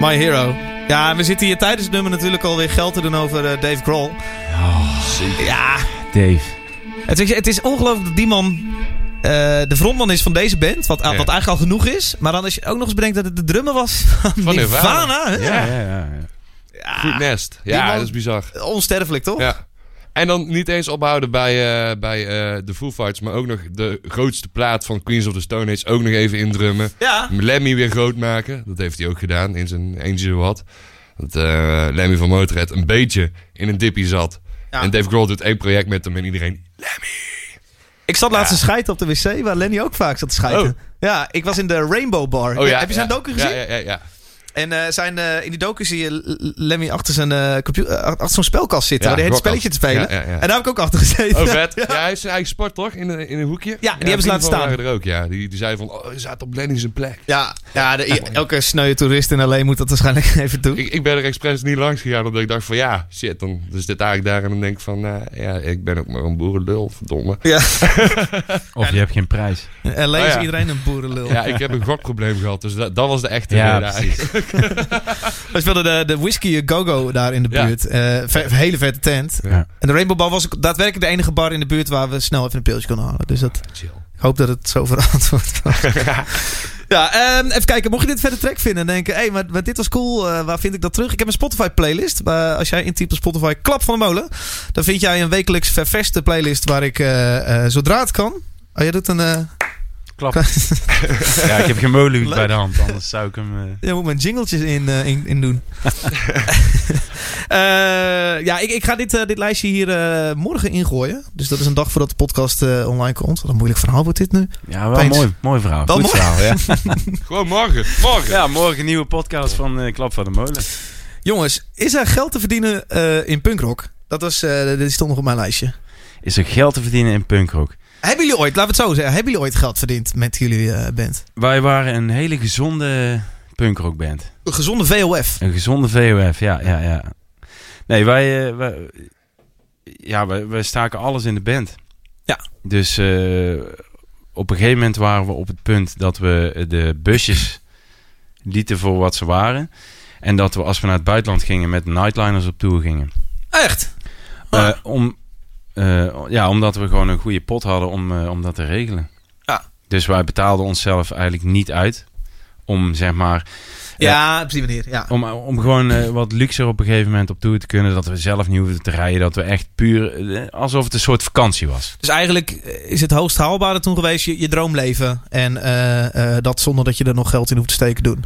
[SPEAKER 1] My Hero. Ja, we zitten hier tijdens het nummer natuurlijk alweer geld te doen over eh, Dave Grohl. Ja,
[SPEAKER 2] Dave.
[SPEAKER 1] het is, het is ongelooflijk dat die man eh, de frontman is van deze band. Wat,
[SPEAKER 3] Ja.
[SPEAKER 1] wat eigenlijk al genoeg is. Maar dan als je ook nog eens bedenkt dat het de drummer was van,
[SPEAKER 3] Van Nirvana.
[SPEAKER 2] Ja, ja, ja.
[SPEAKER 1] Ja,
[SPEAKER 3] Goed nest. Ja,
[SPEAKER 1] man-
[SPEAKER 3] dat is bizar.
[SPEAKER 1] Onsterfelijk, toch?
[SPEAKER 3] Ja. En dan niet eens ophouden bij, eh, bij eh, de Foo Fighters, maar ook nog de grootste plaat van Queens of the Stone Age ook nog even indrummen.
[SPEAKER 1] Ja.
[SPEAKER 3] Lemmy weer groot maken. Dat heeft hij ook gedaan in zijn Angel What. Dat eh, Lemmy van Motorhead een beetje in een dippie zat.
[SPEAKER 1] Ja.
[SPEAKER 3] En Dave Grohl doet één project met hem en iedereen...
[SPEAKER 1] Ik zat laatst te schijten op de wc, waar Lenny ook vaak zat te schijten.
[SPEAKER 3] Oh.
[SPEAKER 1] Ja, ik was in de Rainbow Bar.
[SPEAKER 3] Oh ja,
[SPEAKER 1] Heb je zijn
[SPEAKER 3] ja.
[SPEAKER 1] docu gezien?
[SPEAKER 3] Ja, ja, ja.
[SPEAKER 1] En eh, zijn, eh, in die docu zie je Lemmy achter, zijn, eh, computer, achter zo'n spelkast zitten.
[SPEAKER 3] Ja,
[SPEAKER 1] waar hij het spelletje te spelen.
[SPEAKER 3] Ja, ja, ja.
[SPEAKER 1] En daar heb ik ook achter gezeten.
[SPEAKER 3] Oh, vet. Ja, hij heeft zijn eigen sport, toch? In, een- in een hoekje?
[SPEAKER 1] Ja, die hebben ze laten staan.
[SPEAKER 3] waren er ook, ja. Die, die zei van, oh, je zat op Lenny zijn plek.
[SPEAKER 1] Ja, ja de- elke sneuwe toerist in L.A. moet dat waarschijnlijk even doen.
[SPEAKER 3] Ik, ik ben er expres niet langs gegaan, omdat ik dacht van, ja, shit, dan is dit eigenlijk daar. En dan denk ik van, eh, ja, ik ben ook maar een boerenlul, verdomme.
[SPEAKER 1] Ja,
[SPEAKER 2] Of je hebt geen prijs.
[SPEAKER 3] Oh,
[SPEAKER 1] is
[SPEAKER 3] ja.
[SPEAKER 1] iedereen een boerenlul.
[SPEAKER 3] Ja, ik heb een gokprobleem gehad, dus dat, dat was de echte
[SPEAKER 2] Ja.
[SPEAKER 1] We speelden de, de Whisky Go-Go daar in de
[SPEAKER 3] Ja.
[SPEAKER 1] buurt. Eh, ve- hele vette tent.
[SPEAKER 2] Ja.
[SPEAKER 1] En de Rainbow Bar was ook daadwerkelijk de enige bar in de buurt waar we snel even een pilsje konden halen. Dus dat,
[SPEAKER 3] Chill.
[SPEAKER 1] ik hoop dat het zo verantwoord was. ja, ehm, even kijken. Mocht je dit verder track vinden en denken... hé, hey, maar, maar dit was cool. eh, waar vind ik dat terug? Ik heb een Spotify playlist. Maar als jij intypt op Spotify Klap van de Molen... dan vind jij een wekelijks ververste playlist... waar ik eh, eh, zodra het kan... Oh, jij doet een...
[SPEAKER 2] Klap. Ja, ik heb geen molen bij de hand, anders zou ik hem... eh,
[SPEAKER 1] Je moet mijn jingletjes in, eh, in, in doen. Eh, ja, ik, ik ga dit, dit lijstje hier morgen ingooien. Dus dat is een dag voordat de podcast eh, online komt. Wat een moeilijk verhaal wordt dit nu.
[SPEAKER 2] Ja, wel
[SPEAKER 1] Thanks.
[SPEAKER 2] mooi, mooi verhaal.
[SPEAKER 1] Wel
[SPEAKER 2] Goed
[SPEAKER 1] mooi.
[SPEAKER 2] verhaal, ja.
[SPEAKER 3] Gewoon morgen, morgen.
[SPEAKER 2] ja, morgen een nieuwe podcast van Klap van de Molen.
[SPEAKER 1] Jongens, is er geld te verdienen eh, in punkrock? Dat was, eh dit stond nog op mijn lijstje.
[SPEAKER 2] Is er geld te verdienen in punkrock?
[SPEAKER 1] Hebben jullie ooit, laten we het zo zeggen, hebben jullie ooit geld verdiend met jullie eh, band?
[SPEAKER 2] Wij waren een hele gezonde punkrockband.
[SPEAKER 1] Een gezonde VOF.
[SPEAKER 2] Een gezonde VOF, ja, ja, ja. Nee, wij, eh, wij, ja, wij, wij staken alles in de band.
[SPEAKER 1] Ja.
[SPEAKER 2] Dus eh, op een gegeven moment waren we op het punt dat we de busjes lieten voor wat ze waren. En dat we als we naar het buitenland gingen met nightliners op tour gingen.
[SPEAKER 1] Echt? Ah.
[SPEAKER 2] Om, eh, ja, omdat we gewoon een goede pot hadden om, eh, om dat te regelen.
[SPEAKER 1] Ja.
[SPEAKER 2] Dus wij betaalden onszelf eigenlijk niet uit. Om zeg maar.
[SPEAKER 1] ja, op die manier. Ja.
[SPEAKER 2] Om, om gewoon eh, wat luxer op een gegeven moment op tour te kunnen. Dat we zelf niet hoeven te rijden. Dat we echt puur. eh, alsof het een soort vakantie was.
[SPEAKER 1] Dus eigenlijk eh, is het hoogst haalbare toen geweest je, je droomleven. En eh, eh, dat zonder dat je er nog geld in hoeft te steken doen.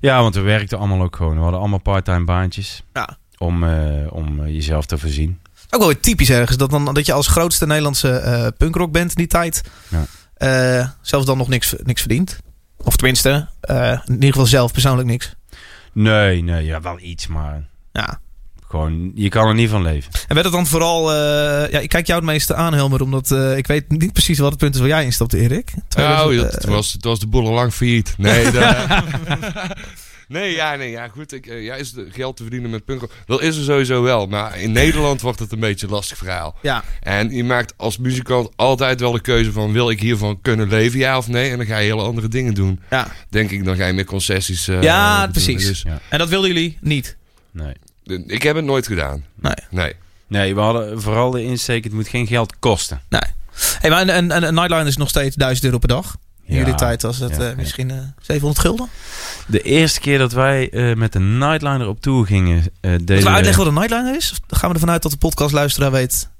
[SPEAKER 2] Ja, want we werkten allemaal ook gewoon. We hadden allemaal parttime baantjes.
[SPEAKER 1] Ja.
[SPEAKER 2] Om, eh, om eh, jezelf te voorzien.
[SPEAKER 1] Ook wel weer typisch ergens. Dat, dan, dat je als grootste Nederlandse eh punkrock bent in die tijd.
[SPEAKER 2] Ja.
[SPEAKER 1] eh, zelfs dan nog niks, niks verdient. Of tenminste, eh, in ieder geval zelf persoonlijk niks.
[SPEAKER 2] Nee, nee, ja, wel iets, maar
[SPEAKER 1] Ja.
[SPEAKER 2] gewoon, je kan er niet van leven.
[SPEAKER 1] En werd het dan vooral... eh, ja, ik kijk jou het meeste aan, Helmer. Omdat eh, ik weet niet precies wat het punt is waar jij instapte, Erik.
[SPEAKER 3] Oh,
[SPEAKER 1] 2000,
[SPEAKER 3] dat, het, was, het was de boel al lang failliet. Nee, de- nee, ja, nee, ja, goed. Ik, eh, ja, is er geld te verdienen met punk? Dat is er sowieso wel. Maar in Nederland wordt het een beetje een lastig verhaal.
[SPEAKER 1] ja.
[SPEAKER 3] En je maakt als muzikant altijd wel de keuze van... wil ik hiervan kunnen leven, ja of nee? En dan ga je hele andere dingen doen.
[SPEAKER 1] Ja.
[SPEAKER 3] Denk ik, dan ga je meer concessies eh,
[SPEAKER 1] Ja,
[SPEAKER 3] doen.
[SPEAKER 1] precies.
[SPEAKER 3] Dus,
[SPEAKER 2] Ja.
[SPEAKER 1] En dat wilden jullie niet?
[SPEAKER 2] Nee.
[SPEAKER 3] ik heb het nooit gedaan.
[SPEAKER 1] Nee.
[SPEAKER 3] Nee.
[SPEAKER 2] Nee, we hadden vooral de insteek, het moet geen geld kosten.
[SPEAKER 1] Nee. Hey, maar een, een, een Nightliner is nog steeds 1000 euro per dag. In
[SPEAKER 2] Ja.
[SPEAKER 1] jullie tijd was het
[SPEAKER 2] Ja,
[SPEAKER 1] eh, misschien eh 700 gulden.
[SPEAKER 2] De eerste keer dat wij eh, met de Nightliner op tour gingen, eh deden
[SPEAKER 1] Moeten we uitleggen wat een Nightliner is? Of gaan we ervan uit dat de podcastluisteraar weet?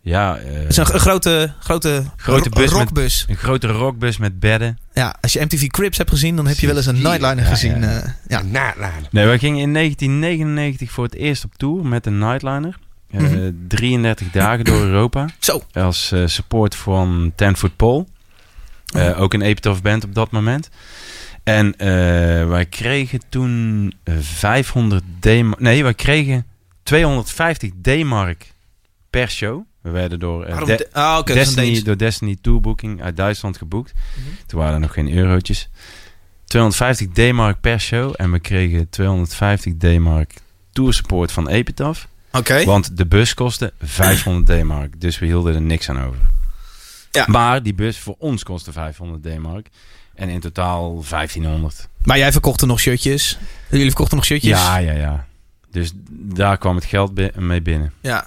[SPEAKER 2] Ja, eh,
[SPEAKER 1] Het is een, een grote, grote,
[SPEAKER 2] Grote
[SPEAKER 1] ro-
[SPEAKER 2] bus met-
[SPEAKER 1] rockbus.
[SPEAKER 2] een grote rockbus met bedden.
[SPEAKER 1] Ja, als je MTV Crips hebt gezien, dan heb je wel eens een Nightliner
[SPEAKER 2] ja,
[SPEAKER 1] gezien.
[SPEAKER 2] ja.
[SPEAKER 1] eh, ja.
[SPEAKER 2] Nee, wij gingen in 1999 voor het eerst op tour met een Nightliner. Eh,
[SPEAKER 1] Mhm.
[SPEAKER 2] 33 dagen door Europa.
[SPEAKER 1] Zo.
[SPEAKER 2] Als eh, support van Ten Foot Pole. Eh. Ook een Epitaph band op dat moment. En eh, wij kregen toen eh, 500 D-mark... Nee, wij kregen 250 D-mark per show. We werden door, eh, De-
[SPEAKER 1] ah,
[SPEAKER 2] Destiny, door Destiny Tourbooking uit Duitsland geboekt.
[SPEAKER 1] Mhm.
[SPEAKER 2] Toen waren er nog geen eurotjes. 250 D-mark per show. En we kregen 250 D-mark toursupport van Epitaph.
[SPEAKER 1] Oké.
[SPEAKER 2] Want de bus kostte 500 D-mark. Dus we hielden er niks aan over.
[SPEAKER 1] Ja.
[SPEAKER 2] Maar die bus voor ons kostte 500 D-mark. En in totaal 1500.
[SPEAKER 1] Maar jij verkocht er nog shirtjes. Jullie verkochten nog shirtjes.
[SPEAKER 2] Ja, ja, ja. Dus daar kwam het geld mee binnen.
[SPEAKER 1] Ja.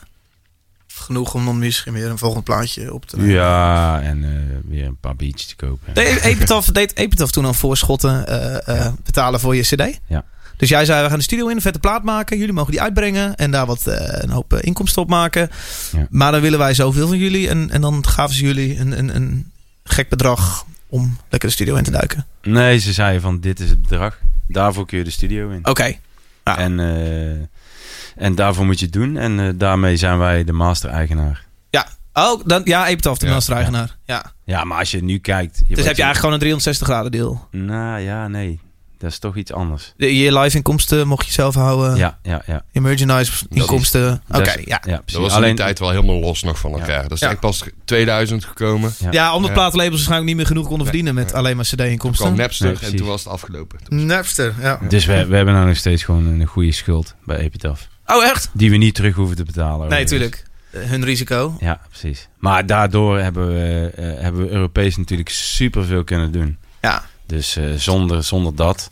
[SPEAKER 1] Genoeg om dan misschien weer een volgend plaatje op te nemen.
[SPEAKER 2] Ja, en eh, weer een paar biertjes te kopen.
[SPEAKER 1] Deed Epitaph, deed Epitaph toen al voorschotten eh, eh, betalen voor je cd?
[SPEAKER 2] Ja.
[SPEAKER 1] Dus jij zei, we gaan de studio in, een vette plaat maken. Jullie mogen die uitbrengen en daar wat, eh, een hoop eh, inkomsten op maken.
[SPEAKER 2] Ja.
[SPEAKER 1] Maar dan willen wij zoveel van jullie. En, en dan gaven ze jullie een, een, een gek bedrag om lekker de studio in te duiken.
[SPEAKER 2] Nee, ze zeiden van dit is het bedrag. Daarvoor kun je de studio in.
[SPEAKER 1] Oké.
[SPEAKER 2] En, eh, en daarvoor moet je het doen. En daarmee zijn wij de master-eigenaar.
[SPEAKER 1] Ja. Oh, dan, ja, Epitaph, de
[SPEAKER 3] Ja,
[SPEAKER 1] master-eigenaar. Ja.
[SPEAKER 2] Ja, maar als je nu kijkt...
[SPEAKER 1] Dus
[SPEAKER 2] wordt
[SPEAKER 1] heb je eigenlijk gewoon een 360 graden deel.
[SPEAKER 2] Nou ja, nee. Dat is toch iets anders.
[SPEAKER 1] De, je live inkomsten mocht je zelf houden.
[SPEAKER 2] Ja, ja, ja.
[SPEAKER 1] Je merchandise inkomsten. Oké, ja.
[SPEAKER 2] ja precies.
[SPEAKER 3] Dat was in
[SPEAKER 2] Alleen,
[SPEAKER 3] die tijd wel helemaal los nog van elkaar. Dat is
[SPEAKER 1] Ja.
[SPEAKER 3] echt pas 2000 gekomen.
[SPEAKER 2] Ja.
[SPEAKER 1] Ja, omdat
[SPEAKER 3] Ja.
[SPEAKER 1] platenlabels waarschijnlijk niet meer genoeg konden
[SPEAKER 3] Nee.
[SPEAKER 1] verdienen met
[SPEAKER 3] Nee.
[SPEAKER 1] alleen maar
[SPEAKER 3] Toen kwam
[SPEAKER 1] cd-inkomsten.
[SPEAKER 3] Napster
[SPEAKER 2] Nee,
[SPEAKER 3] en toen was het afgelopen. Toen
[SPEAKER 1] Napster, ja.
[SPEAKER 2] Dus we, we hebben nou nog steeds gewoon een goede schuld bij Epitaph.
[SPEAKER 1] Oh, echt?
[SPEAKER 2] Die we niet terug hoeven te betalen.
[SPEAKER 1] Nee,
[SPEAKER 2] overigens.
[SPEAKER 1] tuurlijk. Eh, Hun risico.
[SPEAKER 2] Ja, precies. Maar daardoor hebben we, eh, hebben we Europees natuurlijk superveel kunnen doen.
[SPEAKER 1] Ja.
[SPEAKER 2] Dus eh, zonder, zonder dat,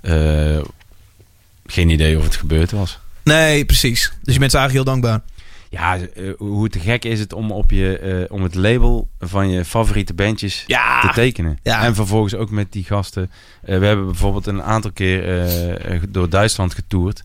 [SPEAKER 2] eh, geen idee of het gebeurd was.
[SPEAKER 1] Nee, precies. Dus je bent ze eigenlijk heel dankbaar.
[SPEAKER 2] Ja, eh, hoe te gek is het om, op je, eh, om het label van je favoriete bandjes te tekenen.
[SPEAKER 1] Ja.
[SPEAKER 2] En vervolgens ook met die gasten. Eh, we hebben bijvoorbeeld een aantal keer door Duitsland getoerd.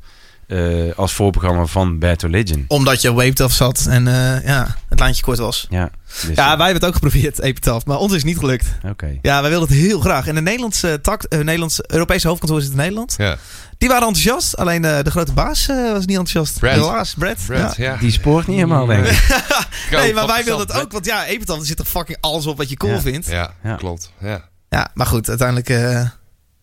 [SPEAKER 2] Eh, als voorprogramma van Bad Religion.
[SPEAKER 1] Omdat je Waved af zat en eh, ja, het lijntje kort was.
[SPEAKER 2] Ja, dus,
[SPEAKER 1] Ja, wij hebben het ook geprobeerd, Epitaph. Maar ons is niet gelukt.
[SPEAKER 2] Oké.
[SPEAKER 1] Ja, wij wilden het heel graag. En de Nederlandse tak, eh, Nederlands, Europese hoofdkantoor zit in Nederland.
[SPEAKER 3] Ja.
[SPEAKER 1] Die waren enthousiast. Alleen eh, de grote baas eh, was niet enthousiast.
[SPEAKER 3] Brad.
[SPEAKER 1] Helaas, Brad.
[SPEAKER 3] Brad,
[SPEAKER 1] Ja.
[SPEAKER 3] ja.
[SPEAKER 2] Die spoort niet helemaal, denk ik.
[SPEAKER 1] Nee, maar wij wilden het ook. Want ja, Epitaph, er zit er fucking alles op wat je cool
[SPEAKER 2] Ja.
[SPEAKER 1] vindt.
[SPEAKER 3] Ja,
[SPEAKER 2] Ja.
[SPEAKER 3] klopt. Ja.
[SPEAKER 1] Ja, maar goed, uiteindelijk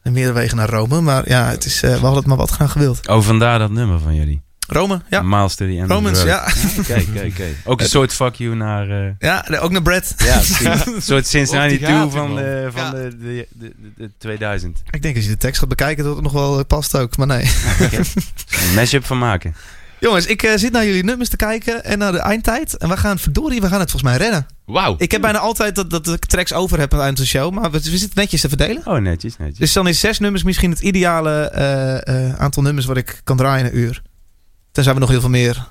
[SPEAKER 1] eh meerdere wegen naar Rome. Maar ja, het is, eh, we hadden het maar wat gaan gewild.
[SPEAKER 2] Oh, vandaar dat nummer van jullie.
[SPEAKER 1] Rome, ja.
[SPEAKER 2] Miles to the End
[SPEAKER 1] Romans,
[SPEAKER 2] of the
[SPEAKER 1] ja.
[SPEAKER 2] Kijk, kijk, kijk. Ook een soort fuck you naar... eh,
[SPEAKER 1] Ja, ook naar Brad.
[SPEAKER 2] ja. Een soort Cincinnati
[SPEAKER 3] Op die gaat
[SPEAKER 2] 2
[SPEAKER 3] hij,
[SPEAKER 2] van, de, van
[SPEAKER 1] Ja.
[SPEAKER 2] de, de, de, de, de 2000.
[SPEAKER 1] Ik denk als je de tekst gaat bekijken dat het nog wel eh, past ook. Maar nee.
[SPEAKER 2] Een mashup van maken.
[SPEAKER 1] Jongens, ik eh, zit naar jullie nummers te kijken en naar de eindtijd. En we gaan, verdorie, we gaan het volgens mij redden.
[SPEAKER 3] Wauw.
[SPEAKER 1] Ik heb bijna altijd dat, dat ik tracks over heb aan het eind van de show. Maar we, we zitten netjes te verdelen.
[SPEAKER 2] Oh, netjes, netjes.
[SPEAKER 1] Dus dan is zes nummers misschien het ideale eh, eh, aantal nummers wat ik kan draaien in een uur. Tenzij we nog heel veel meer...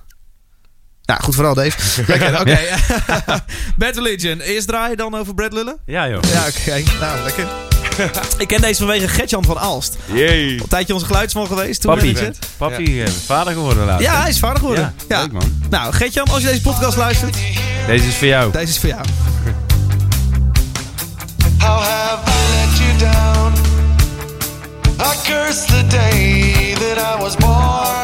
[SPEAKER 1] Nou, goed vooral Dave. Lekker, oké. Bad Religion. Eerst draaien, dan over Brad lullen?
[SPEAKER 2] Ja, joh.
[SPEAKER 1] Ja, oké. Nou, lekker. Ik ken deze vanwege Gertjan van Aalst.
[SPEAKER 3] Jee.
[SPEAKER 1] Een tijdje onze geluidsman geweest. Toen
[SPEAKER 2] Papi, papi eh, vader geworden later.
[SPEAKER 1] Ja, hij is vader geworden.
[SPEAKER 2] Ja,
[SPEAKER 1] Ja.
[SPEAKER 2] leuk man.
[SPEAKER 1] Nou, Gertjan, als je deze podcast luistert,
[SPEAKER 2] Deze is voor jou.
[SPEAKER 1] deze is voor jou.
[SPEAKER 5] How have I let you down? I curse the day that I was born.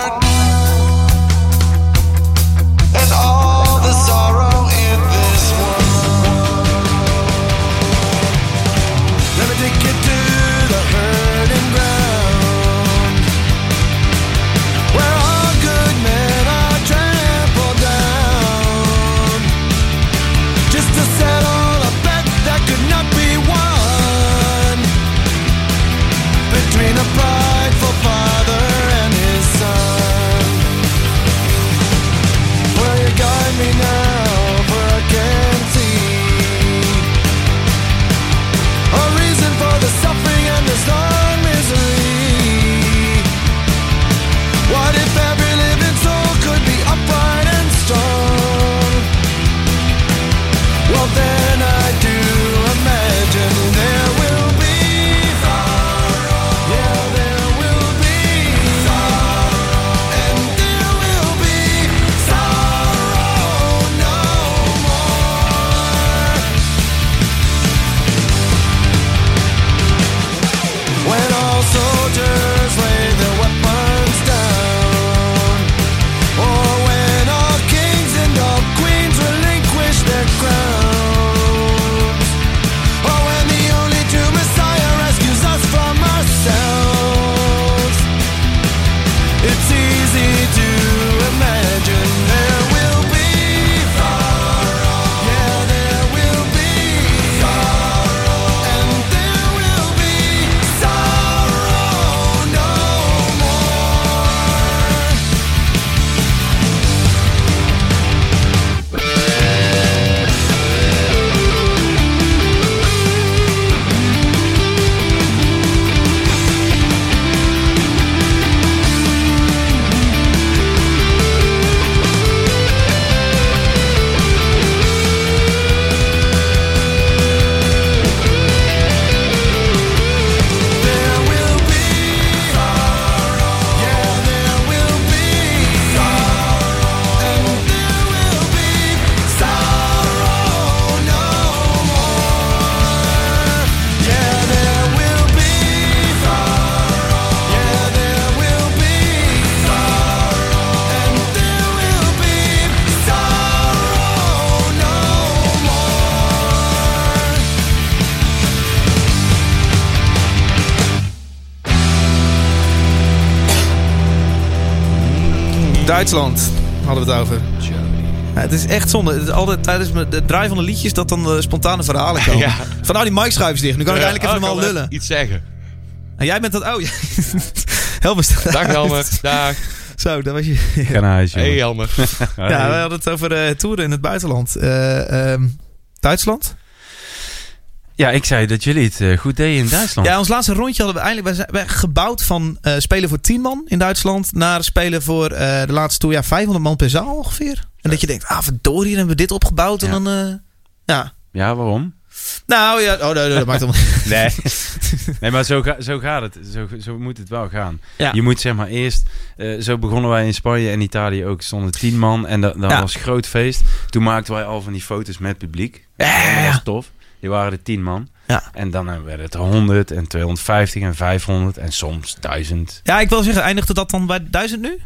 [SPEAKER 1] Duitsland hadden we het over. Ja, het is echt zonde. Het is altijd tijdens me- de draai van de liedjes dat dan eh, spontane verhalen komen.
[SPEAKER 3] Ja.
[SPEAKER 1] Van nou, die mic schuiven dicht. Nu kan ik eindelijk even
[SPEAKER 3] Oh,
[SPEAKER 1] normaal lullen.
[SPEAKER 3] Iets zeggen.
[SPEAKER 1] En jij bent dat... Oh, ja. Helmer staat
[SPEAKER 3] Dag. Helmer. Dag.
[SPEAKER 1] Zo, dat was je...
[SPEAKER 2] Huis,
[SPEAKER 3] Hey. Helmer.
[SPEAKER 1] Ja, we hadden het over eh, toeren in het buitenland. Eh, ehm, Duitsland?
[SPEAKER 2] Ja, ik zei dat jullie het eh, goed deden in Duitsland.
[SPEAKER 1] Ja, ons laatste rondje hadden we eigenlijk... Wij zijn gebouwd van eh, spelen voor 10 man in Duitsland... naar spelen voor eh, de laatste tour ja, 500 man per zaal ongeveer. En dat je denkt, ah verdorie, dan hebben we dit opgebouwd. En
[SPEAKER 2] Ja.
[SPEAKER 1] dan... ja.
[SPEAKER 2] Ja, waarom?
[SPEAKER 1] Nou ja, oh, nee, nee, dat maakt allemaal...
[SPEAKER 2] Nee, nee maar zo, ga, zo gaat het. Zo, zo moet het wel gaan.
[SPEAKER 1] Ja.
[SPEAKER 2] Je moet zeg maar eerst... zo begonnen wij in Spanje en Italië ook. stonden tien man en dat, dat
[SPEAKER 1] Ja.
[SPEAKER 2] was groot feest. Toen maakten wij al van die foto's met publiek.
[SPEAKER 1] Ja.
[SPEAKER 2] dat was tof. Die waren er tien man.
[SPEAKER 1] Ja.
[SPEAKER 2] En dan eh, werden het er 100 en 250 en 500 en soms 1000.
[SPEAKER 1] Ja, ik wil zeggen, eindigde dat dan bij 1000 nu?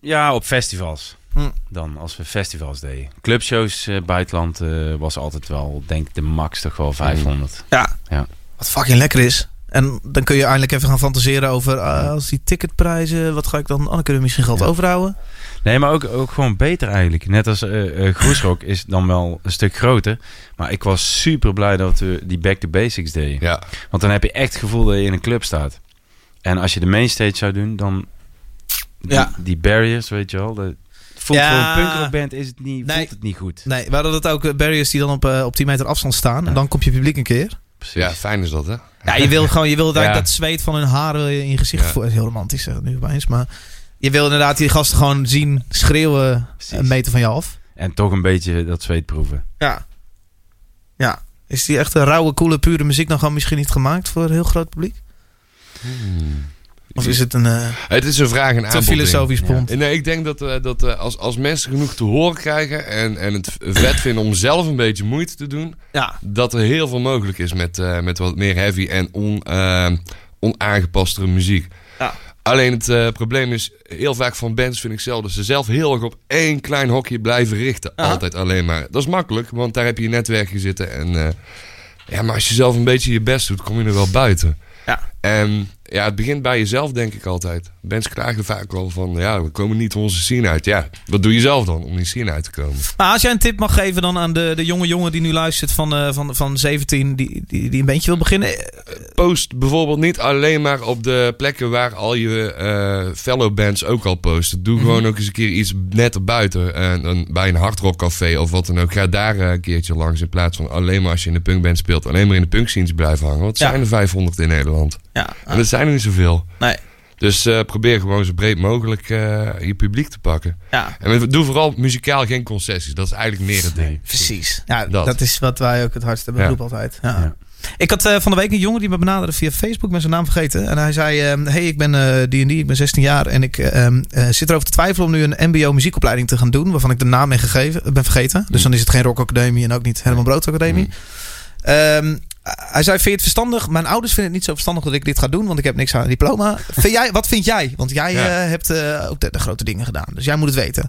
[SPEAKER 2] Ja, op festivals.
[SPEAKER 1] Hm.
[SPEAKER 2] Dan, als we festivals deden. Clubshows eh, buitenland eh, was altijd wel, denk ik, de max toch wel 500.
[SPEAKER 1] Ja.
[SPEAKER 2] Ja.
[SPEAKER 1] Wat fucking lekker is. En dan kun je eindelijk even gaan fantaseren over... als die ticketprijzen, wat ga ik dan... Oh, dan kunnen we misschien geld
[SPEAKER 2] Ja.
[SPEAKER 1] overhouden.
[SPEAKER 2] Nee, maar ook, ook gewoon beter eigenlijk. Net als eh, Groesrock is dan wel een stuk groter. Maar ik was super blij dat we die Back to Basics deden.
[SPEAKER 3] Ja.
[SPEAKER 2] Want dan heb je echt het gevoel dat je in een club staat. En als je de mainstage zou doen, dan... Die,
[SPEAKER 1] Ja.
[SPEAKER 2] die barriers, weet je wel. De, voelt
[SPEAKER 1] Ja.
[SPEAKER 2] voor een punkrockband is het niet,
[SPEAKER 1] Nee.
[SPEAKER 2] voelt het niet goed.
[SPEAKER 1] Nee, we hadden dat ook eh, barriers die dan op, op 10 meter afstand staan. En dan komt je publiek een keer.
[SPEAKER 2] Precies.
[SPEAKER 3] ja, fijn is dat hè.
[SPEAKER 1] Ja, je wil gewoon, je wil eigenlijk
[SPEAKER 3] Ja.
[SPEAKER 1] dat zweet van hun haren wil je in je gezicht
[SPEAKER 3] Ja.
[SPEAKER 1] voelen. Heel romantisch zeg nu opeens. Maar je wil inderdaad die gasten gewoon zien schreeuwen
[SPEAKER 2] Precies.
[SPEAKER 1] een meter van je af.
[SPEAKER 2] En toch een beetje dat zweet proeven.
[SPEAKER 1] Ja. Ja. Is die echte rauwe, coole, pure muziek dan gewoon misschien niet gemaakt voor een heel groot publiek? Of is het een eh,
[SPEAKER 3] Het is een vraag en
[SPEAKER 1] te
[SPEAKER 3] aanbod.
[SPEAKER 1] filosofisch
[SPEAKER 2] Ja.
[SPEAKER 1] pond?
[SPEAKER 3] Nee, ik denk dat, eh, dat eh, als, als mensen genoeg te horen krijgen en, en het vet vinden om zelf een beetje moeite te doen,
[SPEAKER 1] Ja.
[SPEAKER 3] dat er heel veel mogelijk is met, eh, met wat meer heavy en on, eh, onaangepastere muziek.
[SPEAKER 1] Ja.
[SPEAKER 3] Alleen het eh, probleem is, heel vaak van bands vind ik zelf dat ze zelf heel erg op één klein hokje blijven richten.
[SPEAKER 1] Aha.
[SPEAKER 3] Altijd alleen maar. Dat is makkelijk, want daar heb je je netwerkje zitten. En, eh, ja, maar als je zelf een beetje je best doet, kom je er wel buiten.
[SPEAKER 1] Ja.
[SPEAKER 3] En ja, het begint bij jezelf, denk ik altijd. Bands klagen vaak wel van, ja, we komen niet onze scene uit. Ja, wat doe je zelf dan om die scene uit te komen?
[SPEAKER 1] Maar als jij een tip mag geven dan aan de, de jonge jongen die nu luistert van, eh, van, van 17, die, die, die een bandje wil beginnen. Eh,
[SPEAKER 3] Post bijvoorbeeld niet alleen maar op de plekken waar al je eh, fellow bands ook al posten. Doe gewoon ook eens een keer iets net erbuiten. En, en bij een hardrockcafé of wat dan ook. Ga daar eh, een keertje langs in plaats van alleen maar als je in de punkband speelt. Alleen maar in de punkscenes blijven hangen.
[SPEAKER 1] Ja.
[SPEAKER 3] zijn er 500 in Nederland.
[SPEAKER 1] Ja.
[SPEAKER 3] En dat zijn er niet zoveel.
[SPEAKER 1] Nee.
[SPEAKER 3] Dus eh, probeer gewoon zo breed mogelijk eh, je publiek te pakken.
[SPEAKER 1] Ja.
[SPEAKER 3] En doe vooral muzikaal geen concessies. Dat is eigenlijk meer het ding.
[SPEAKER 2] Nee.
[SPEAKER 1] Precies. Ja, dat.
[SPEAKER 3] Dat.
[SPEAKER 1] is wat wij ook het hardst hebben
[SPEAKER 3] Ja.
[SPEAKER 1] geroepen altijd. Ja.
[SPEAKER 2] Ja.
[SPEAKER 1] Ik had eh, van de week een jongen die me benaderde via Facebook, met zijn naam vergeten. En hij zei, eh, hey, ik ben eh, die en die, ik ben 16 jaar en ik eh, eh, zit erover te twijfelen om nu een mbo muziekopleiding te gaan doen, waarvan ik de naam ben, gegeven, ben vergeten. Dus dan is het geen Rock Academie en ook niet Herman Brood Academie. Ehm, hij zei, vind je het verstandig? Mijn ouders vinden het niet zo verstandig dat ik dit ga doen, want ik heb niks aan een diploma. Vind jij, wat vind jij? Want jij
[SPEAKER 3] Ja.
[SPEAKER 1] eh, hebt eh, ook de, de grote dingen gedaan, dus jij moet het weten.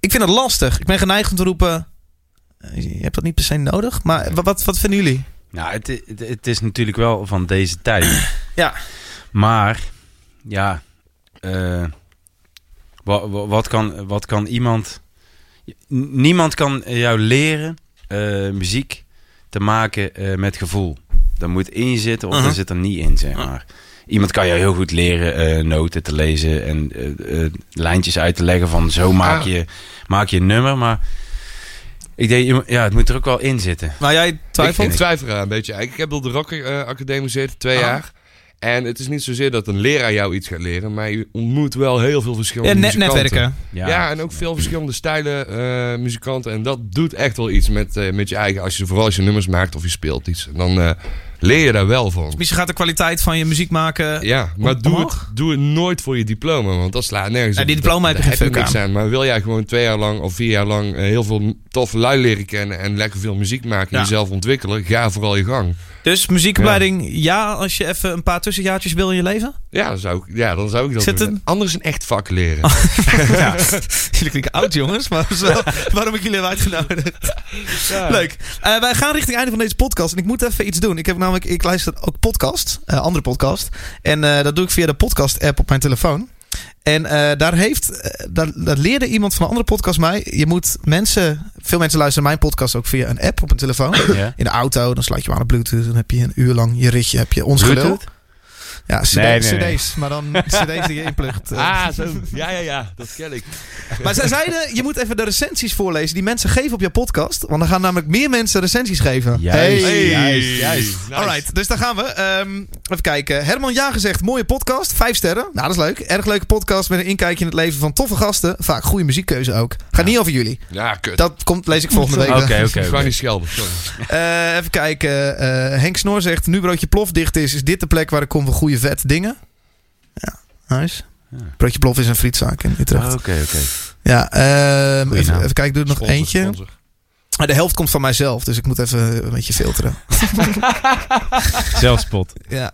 [SPEAKER 1] Ik vind het lastig. Ik ben geneigd om te roepen, eh, je hebt dat niet per se nodig. Maar wa- wat, wat vinden jullie?
[SPEAKER 2] Nou, het, het, het is natuurlijk wel van deze tijd.
[SPEAKER 1] Ja.
[SPEAKER 2] Maar, ja, wat, wat, kan, wat kan iemand... Niemand kan jou leren muziek maken eh, met gevoel. Dat moet in je zitten of
[SPEAKER 1] Mhm.
[SPEAKER 2] dat zit er niet in, zeg maar. Iemand kan jou heel goed leren eh, noten te lezen en eh, eh, lijntjes uit te leggen van zo maak
[SPEAKER 3] Ah.
[SPEAKER 2] je, maak je een nummer. Maar ik denk, je ja, het moet er ook wel in zitten.
[SPEAKER 1] Maar jij
[SPEAKER 3] Ik,
[SPEAKER 1] twijfelt?
[SPEAKER 3] ik twijfel er een beetje. Ik heb op de Rock Academie gezeten, twee
[SPEAKER 1] Ah.
[SPEAKER 3] jaar. En het is niet zozeer dat een leraar jou iets gaat leren, maar je ontmoet wel heel veel
[SPEAKER 1] Ja,
[SPEAKER 3] verschillende
[SPEAKER 1] net,
[SPEAKER 3] muzikanten.
[SPEAKER 1] netwerken.
[SPEAKER 3] Ja, en ook veel verschillende stijlen eh, muzikanten. En dat doet echt wel iets met, eh, met je eigen, als je, vooral als je nummers maakt of je speelt iets. En dan eh, leer je daar wel van.
[SPEAKER 1] Misschien gaat de kwaliteit van je muziek maken.
[SPEAKER 3] Ja, maar doe
[SPEAKER 1] omhoog?
[SPEAKER 3] het, doe het nooit voor je diploma, want dat slaat nergens
[SPEAKER 1] Ja,
[SPEAKER 3] op.
[SPEAKER 1] die diploma heb je geen
[SPEAKER 3] niks
[SPEAKER 1] aan.
[SPEAKER 3] Maar wil jij gewoon twee jaar lang of vier jaar lang eh, heel veel toffe lui leren kennen en lekker veel muziek maken,
[SPEAKER 1] Ja.
[SPEAKER 3] jezelf ontwikkelen, ga vooral je gang.
[SPEAKER 1] Dus muziekopleiding, ja. als je even een paar tussenjaartjes wil in je leven.
[SPEAKER 3] Ja, dan zou ik, ja, dan zou ik dat
[SPEAKER 1] Zit
[SPEAKER 3] doen.
[SPEAKER 1] een-
[SPEAKER 3] Anders een echt vak leren.
[SPEAKER 1] ja. Jullie klinken oud jongens, maar zo, waarom ik jullie heb uitgenodigd. Leuk. Eh, wij gaan richting het einde van deze podcast. En ik moet even iets doen. Ik heb namelijk, ik luister ook podcast, eh, andere podcast. En eh, dat doe ik via de podcast app op mijn telefoon. En eh, daar, heeft, daar, daar leerde iemand van een andere podcast mij. Je moet mensen, veel mensen luisteren mijn podcast ook via een app op een telefoon.
[SPEAKER 2] Ja.
[SPEAKER 1] In de auto, dan sluit je hem aan op Bluetooth. Dan heb je een uur lang je ritje, heb je ons gelul. Ja, cd,
[SPEAKER 2] Nee, nee, nee.
[SPEAKER 1] cd's. Maar dan cd's die je inplugt. eh.
[SPEAKER 3] Ah, zo. Ja, ja, ja. Dat ken ik.
[SPEAKER 1] Maar zij zeiden, je moet even de recensies voorlezen die mensen geven op je podcast. Want dan gaan namelijk meer mensen recensies geven.
[SPEAKER 2] Juist,
[SPEAKER 1] Hey.
[SPEAKER 2] juist, juist.
[SPEAKER 3] Nice.
[SPEAKER 1] Alright, dus daar gaan we. Ehm, even kijken. Herman Ja gezegd, mooie podcast. Vijf sterren. Nou, dat is leuk. Erg leuke podcast met een inkijkje in het leven van toffe gasten. Vaak goede muziekkeuze ook. Gaat niet over jullie.
[SPEAKER 3] Ja, kut.
[SPEAKER 1] Dat komt, lees ik volgende week.
[SPEAKER 2] Oké, oké,
[SPEAKER 3] Ik ga
[SPEAKER 2] oké.
[SPEAKER 3] niet schelden, sorry.
[SPEAKER 1] Eh, even kijken. Eh, Henk Snor zegt, nu broodje plof dicht is, is dit de plek waar ik kom voor goede vet dingen. Ja, nice.
[SPEAKER 2] Ja.
[SPEAKER 1] Broodje plof is een frietzaak in Utrecht.
[SPEAKER 2] Oké, oké.
[SPEAKER 1] Ja, ehm, even, even kijken, ik doe er nog
[SPEAKER 3] Sponsor,
[SPEAKER 1] eentje.
[SPEAKER 3] sponsor.
[SPEAKER 1] Maar de helft komt van mijzelf, dus ik moet even een beetje filteren.
[SPEAKER 2] Zelfspot.
[SPEAKER 1] Ja.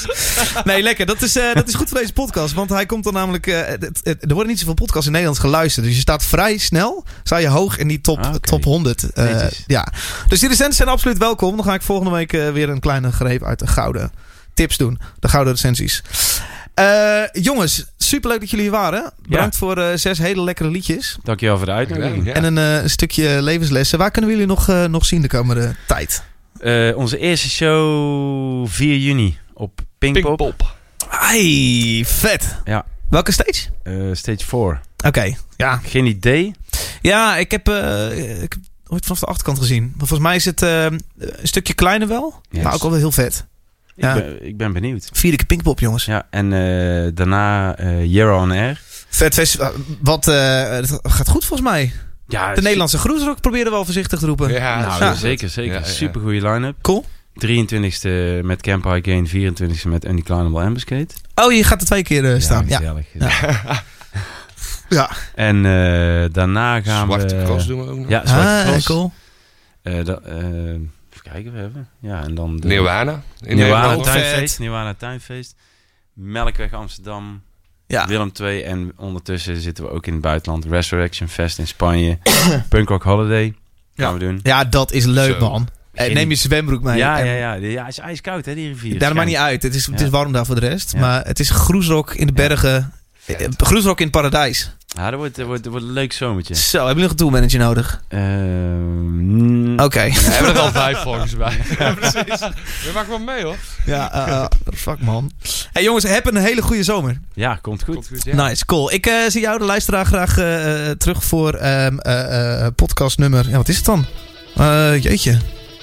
[SPEAKER 1] nee, lekker. Dat is, eh, dat is goed voor deze podcast. Want hij komt dan namelijk. eh, het- het- er worden niet zoveel podcasts in Nederland geluisterd. Dus je staat vrij snel. Sta je hoog in die top,
[SPEAKER 2] Ah,
[SPEAKER 1] top 100. eh, ja. Dus die recensies zijn absoluut welkom. Dan ga ik volgende week eh, weer een kleine greep uit de gouden tips doen. De gouden recensies. Eh, jongens, superleuk dat jullie hier waren. Bedankt voor eh, zes hele lekkere liedjes.
[SPEAKER 2] Dankjewel voor de uitnodiging.
[SPEAKER 3] Ja.
[SPEAKER 1] En een eh, stukje levenslessen. Waar kunnen we jullie nog, nog zien de komende tijd?
[SPEAKER 2] Eh, onze eerste show 4 juni op Pinkpop.
[SPEAKER 3] Pinkpop.
[SPEAKER 1] Ai, vet.
[SPEAKER 2] Ja.
[SPEAKER 1] Welke stage?
[SPEAKER 2] Eh, stage 4.
[SPEAKER 1] Oké, ja.
[SPEAKER 2] Geen idee.
[SPEAKER 1] Ja, ik heb, eh, ik heb ooit vanaf de achterkant gezien. Maar volgens mij is het eh, een stukje kleiner wel.
[SPEAKER 2] Yes.
[SPEAKER 1] Maar ook wel weer heel vet.
[SPEAKER 2] Ik,
[SPEAKER 1] Ja.
[SPEAKER 2] ben, ik ben benieuwd.
[SPEAKER 1] Vierde keer Pinkpop, jongens.
[SPEAKER 2] Ja, en eh, daarna eh Year on Air.
[SPEAKER 1] Vet festival. Wat eh, het gaat goed volgens mij.
[SPEAKER 2] Ja,
[SPEAKER 1] De Nederlandse groesrock probeerde wel voorzichtig te roepen.
[SPEAKER 3] Ja,
[SPEAKER 2] Nou,
[SPEAKER 1] Ja.
[SPEAKER 2] zeker, zeker.
[SPEAKER 3] Ja, ja.
[SPEAKER 2] Super goede line-up.
[SPEAKER 1] Cool.
[SPEAKER 2] 23e met Camp High Gain, 24e met Undeclinable Ambuscade.
[SPEAKER 1] Oh, je gaat er twee keer staan. Ja.
[SPEAKER 2] gezellig.
[SPEAKER 1] Ja.
[SPEAKER 2] En eh, daarna gaan
[SPEAKER 3] Zwarte
[SPEAKER 2] we...
[SPEAKER 3] cross doen we ook nog.
[SPEAKER 2] Ja, Zwarte
[SPEAKER 1] Ah,
[SPEAKER 2] Cross.
[SPEAKER 1] cool.
[SPEAKER 2] Eh, dat, eh, even kijken, we hebben. Ja, en dan... de-
[SPEAKER 3] Nirwana. In
[SPEAKER 2] Nirwana. Tuinfeest. Nirwana Tuinfeest. Melkweg Amsterdam.
[SPEAKER 1] Ja.
[SPEAKER 2] Willem II. En ondertussen zitten we ook in het buitenland. Resurrection Fest in Spanje. Punk Rock Holiday. Gaan
[SPEAKER 1] Ja.
[SPEAKER 2] we doen.
[SPEAKER 1] ja, dat is leuk,
[SPEAKER 3] Zo.
[SPEAKER 1] man. Eh,
[SPEAKER 2] Geen-
[SPEAKER 1] neem je zwembroek mee.
[SPEAKER 2] ja,
[SPEAKER 1] En-
[SPEAKER 2] ja, ja. Ja, het is ijskoud hè, die rivier.
[SPEAKER 1] Daar maakt niet uit. Het is, het
[SPEAKER 2] Ja.
[SPEAKER 1] is warm daar voor de rest.
[SPEAKER 2] Ja.
[SPEAKER 1] Maar het is groesrock in de bergen. Eh, Groesrock in het paradijs.
[SPEAKER 2] Ja, dat wordt, dat wordt, dat wordt een leuk zomertje.
[SPEAKER 1] Zo, hebben jullie nog een tourmanager nodig?
[SPEAKER 2] Ehm,
[SPEAKER 1] Oké.
[SPEAKER 3] We hebben er al vijf volgens mij. Ja, precies. We maken wel mee hoor.
[SPEAKER 1] Ja, eh, eh, fuck man. Hey jongens, heb een hele goede zomer.
[SPEAKER 2] Ja, komt goed.
[SPEAKER 3] Komt goed, ja.
[SPEAKER 1] Nice, cool. Ik eh, zie jou, de luisteraar, graag terug voor ehm eh, eh, podcast nummer... Ja, wat is het dan? Eh, jeetje.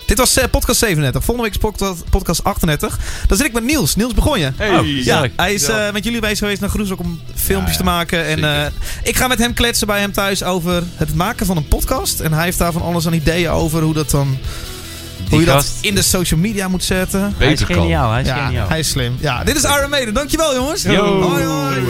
[SPEAKER 1] Dit was eh, podcast 37. Volgende week is podcast, podcast 38. Dan zit ik met Niels. Niels, begon je?
[SPEAKER 3] Hey.
[SPEAKER 2] Oh,
[SPEAKER 1] Ja, hij is eh, met jullie bezig geweest naar Groesrock om filmpjes
[SPEAKER 3] Ja,
[SPEAKER 1] te maken. En eh, ik ga met hem kletsen bij hem thuis over het maken van een podcast. En hij heeft daar van alles aan ideeën over hoe dat dan...
[SPEAKER 2] Die
[SPEAKER 1] hoe je dat in de social media moet zetten.
[SPEAKER 2] hij is geniaal. Hij is
[SPEAKER 1] Ja,
[SPEAKER 2] geniaal.
[SPEAKER 1] hij is slim. Ja, dit is Iron Maiden. Dankjewel jongens.
[SPEAKER 2] Yo.
[SPEAKER 1] Hoi hoi.